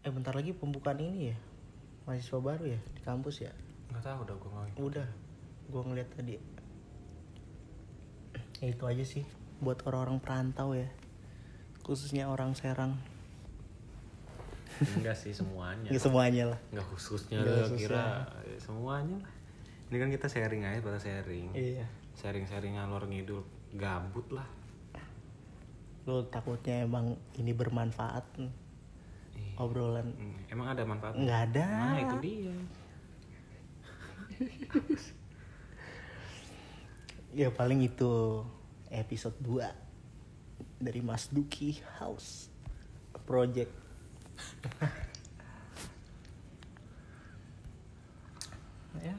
Eh bentar lagi pembukaan ini ya? Mahasiswa baru ya? Di kampus ya? Nggak tahu udah gua ngomongin. Udah gua ngeliat tadi. Ya itu aja sih buat orang-orang perantau ya. Khususnya orang Serang. Enggak sih semuanya. Ya semuanya lah. Nggak khususnya Nggak lo khususnya. kira Ya, semuanya lah. Ini kan kita sharing aja pada sharing. Iya. Sharing sharing ngalor ngidul gabut lah lo takutnya emang ini bermanfaat Iya. obrolan. Hmm, emang ada manfaatnya? Nggak ada. Nah itu dia. Ya paling itu episode 2 dari Mas Duki House Project. Ya.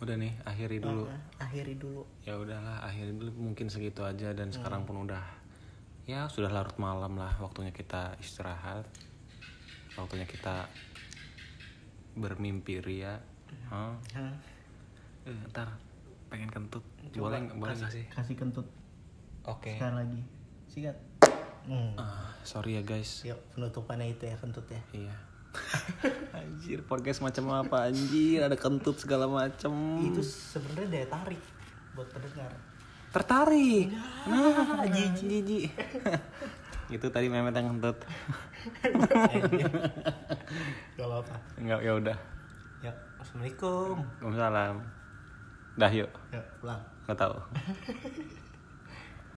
Udah nih akhiri dulu. Ah, akhiri dulu. Ya udahlah akhiri dulu. Mungkin segitu aja dan sekarang pun udah ya sudah larut malam lah waktunya kita istirahat. Waktunya kita bermimpi ria. Hah? Hah? Eh, ntar pengen kentut. Boleh nggak- boleh nggak sih? kasih kentut. Oke. Sekali lagi. Sikat. Hmm. Ah, sorry ya guys. Yuk penutupannya itu ya kentut ya. Iya. Anjir podcast macam apa? Anjir ada kentut segala macem. Itu sebenarnya daya tarik buat pendengar tertarik. Nah jijik jijik. Itu tadi memet yang kentut kalau apa enggak ya udah. Ya assalamualaikum. Waalaikumsalam. Dah yuk. Ya pulang. Nggak tahu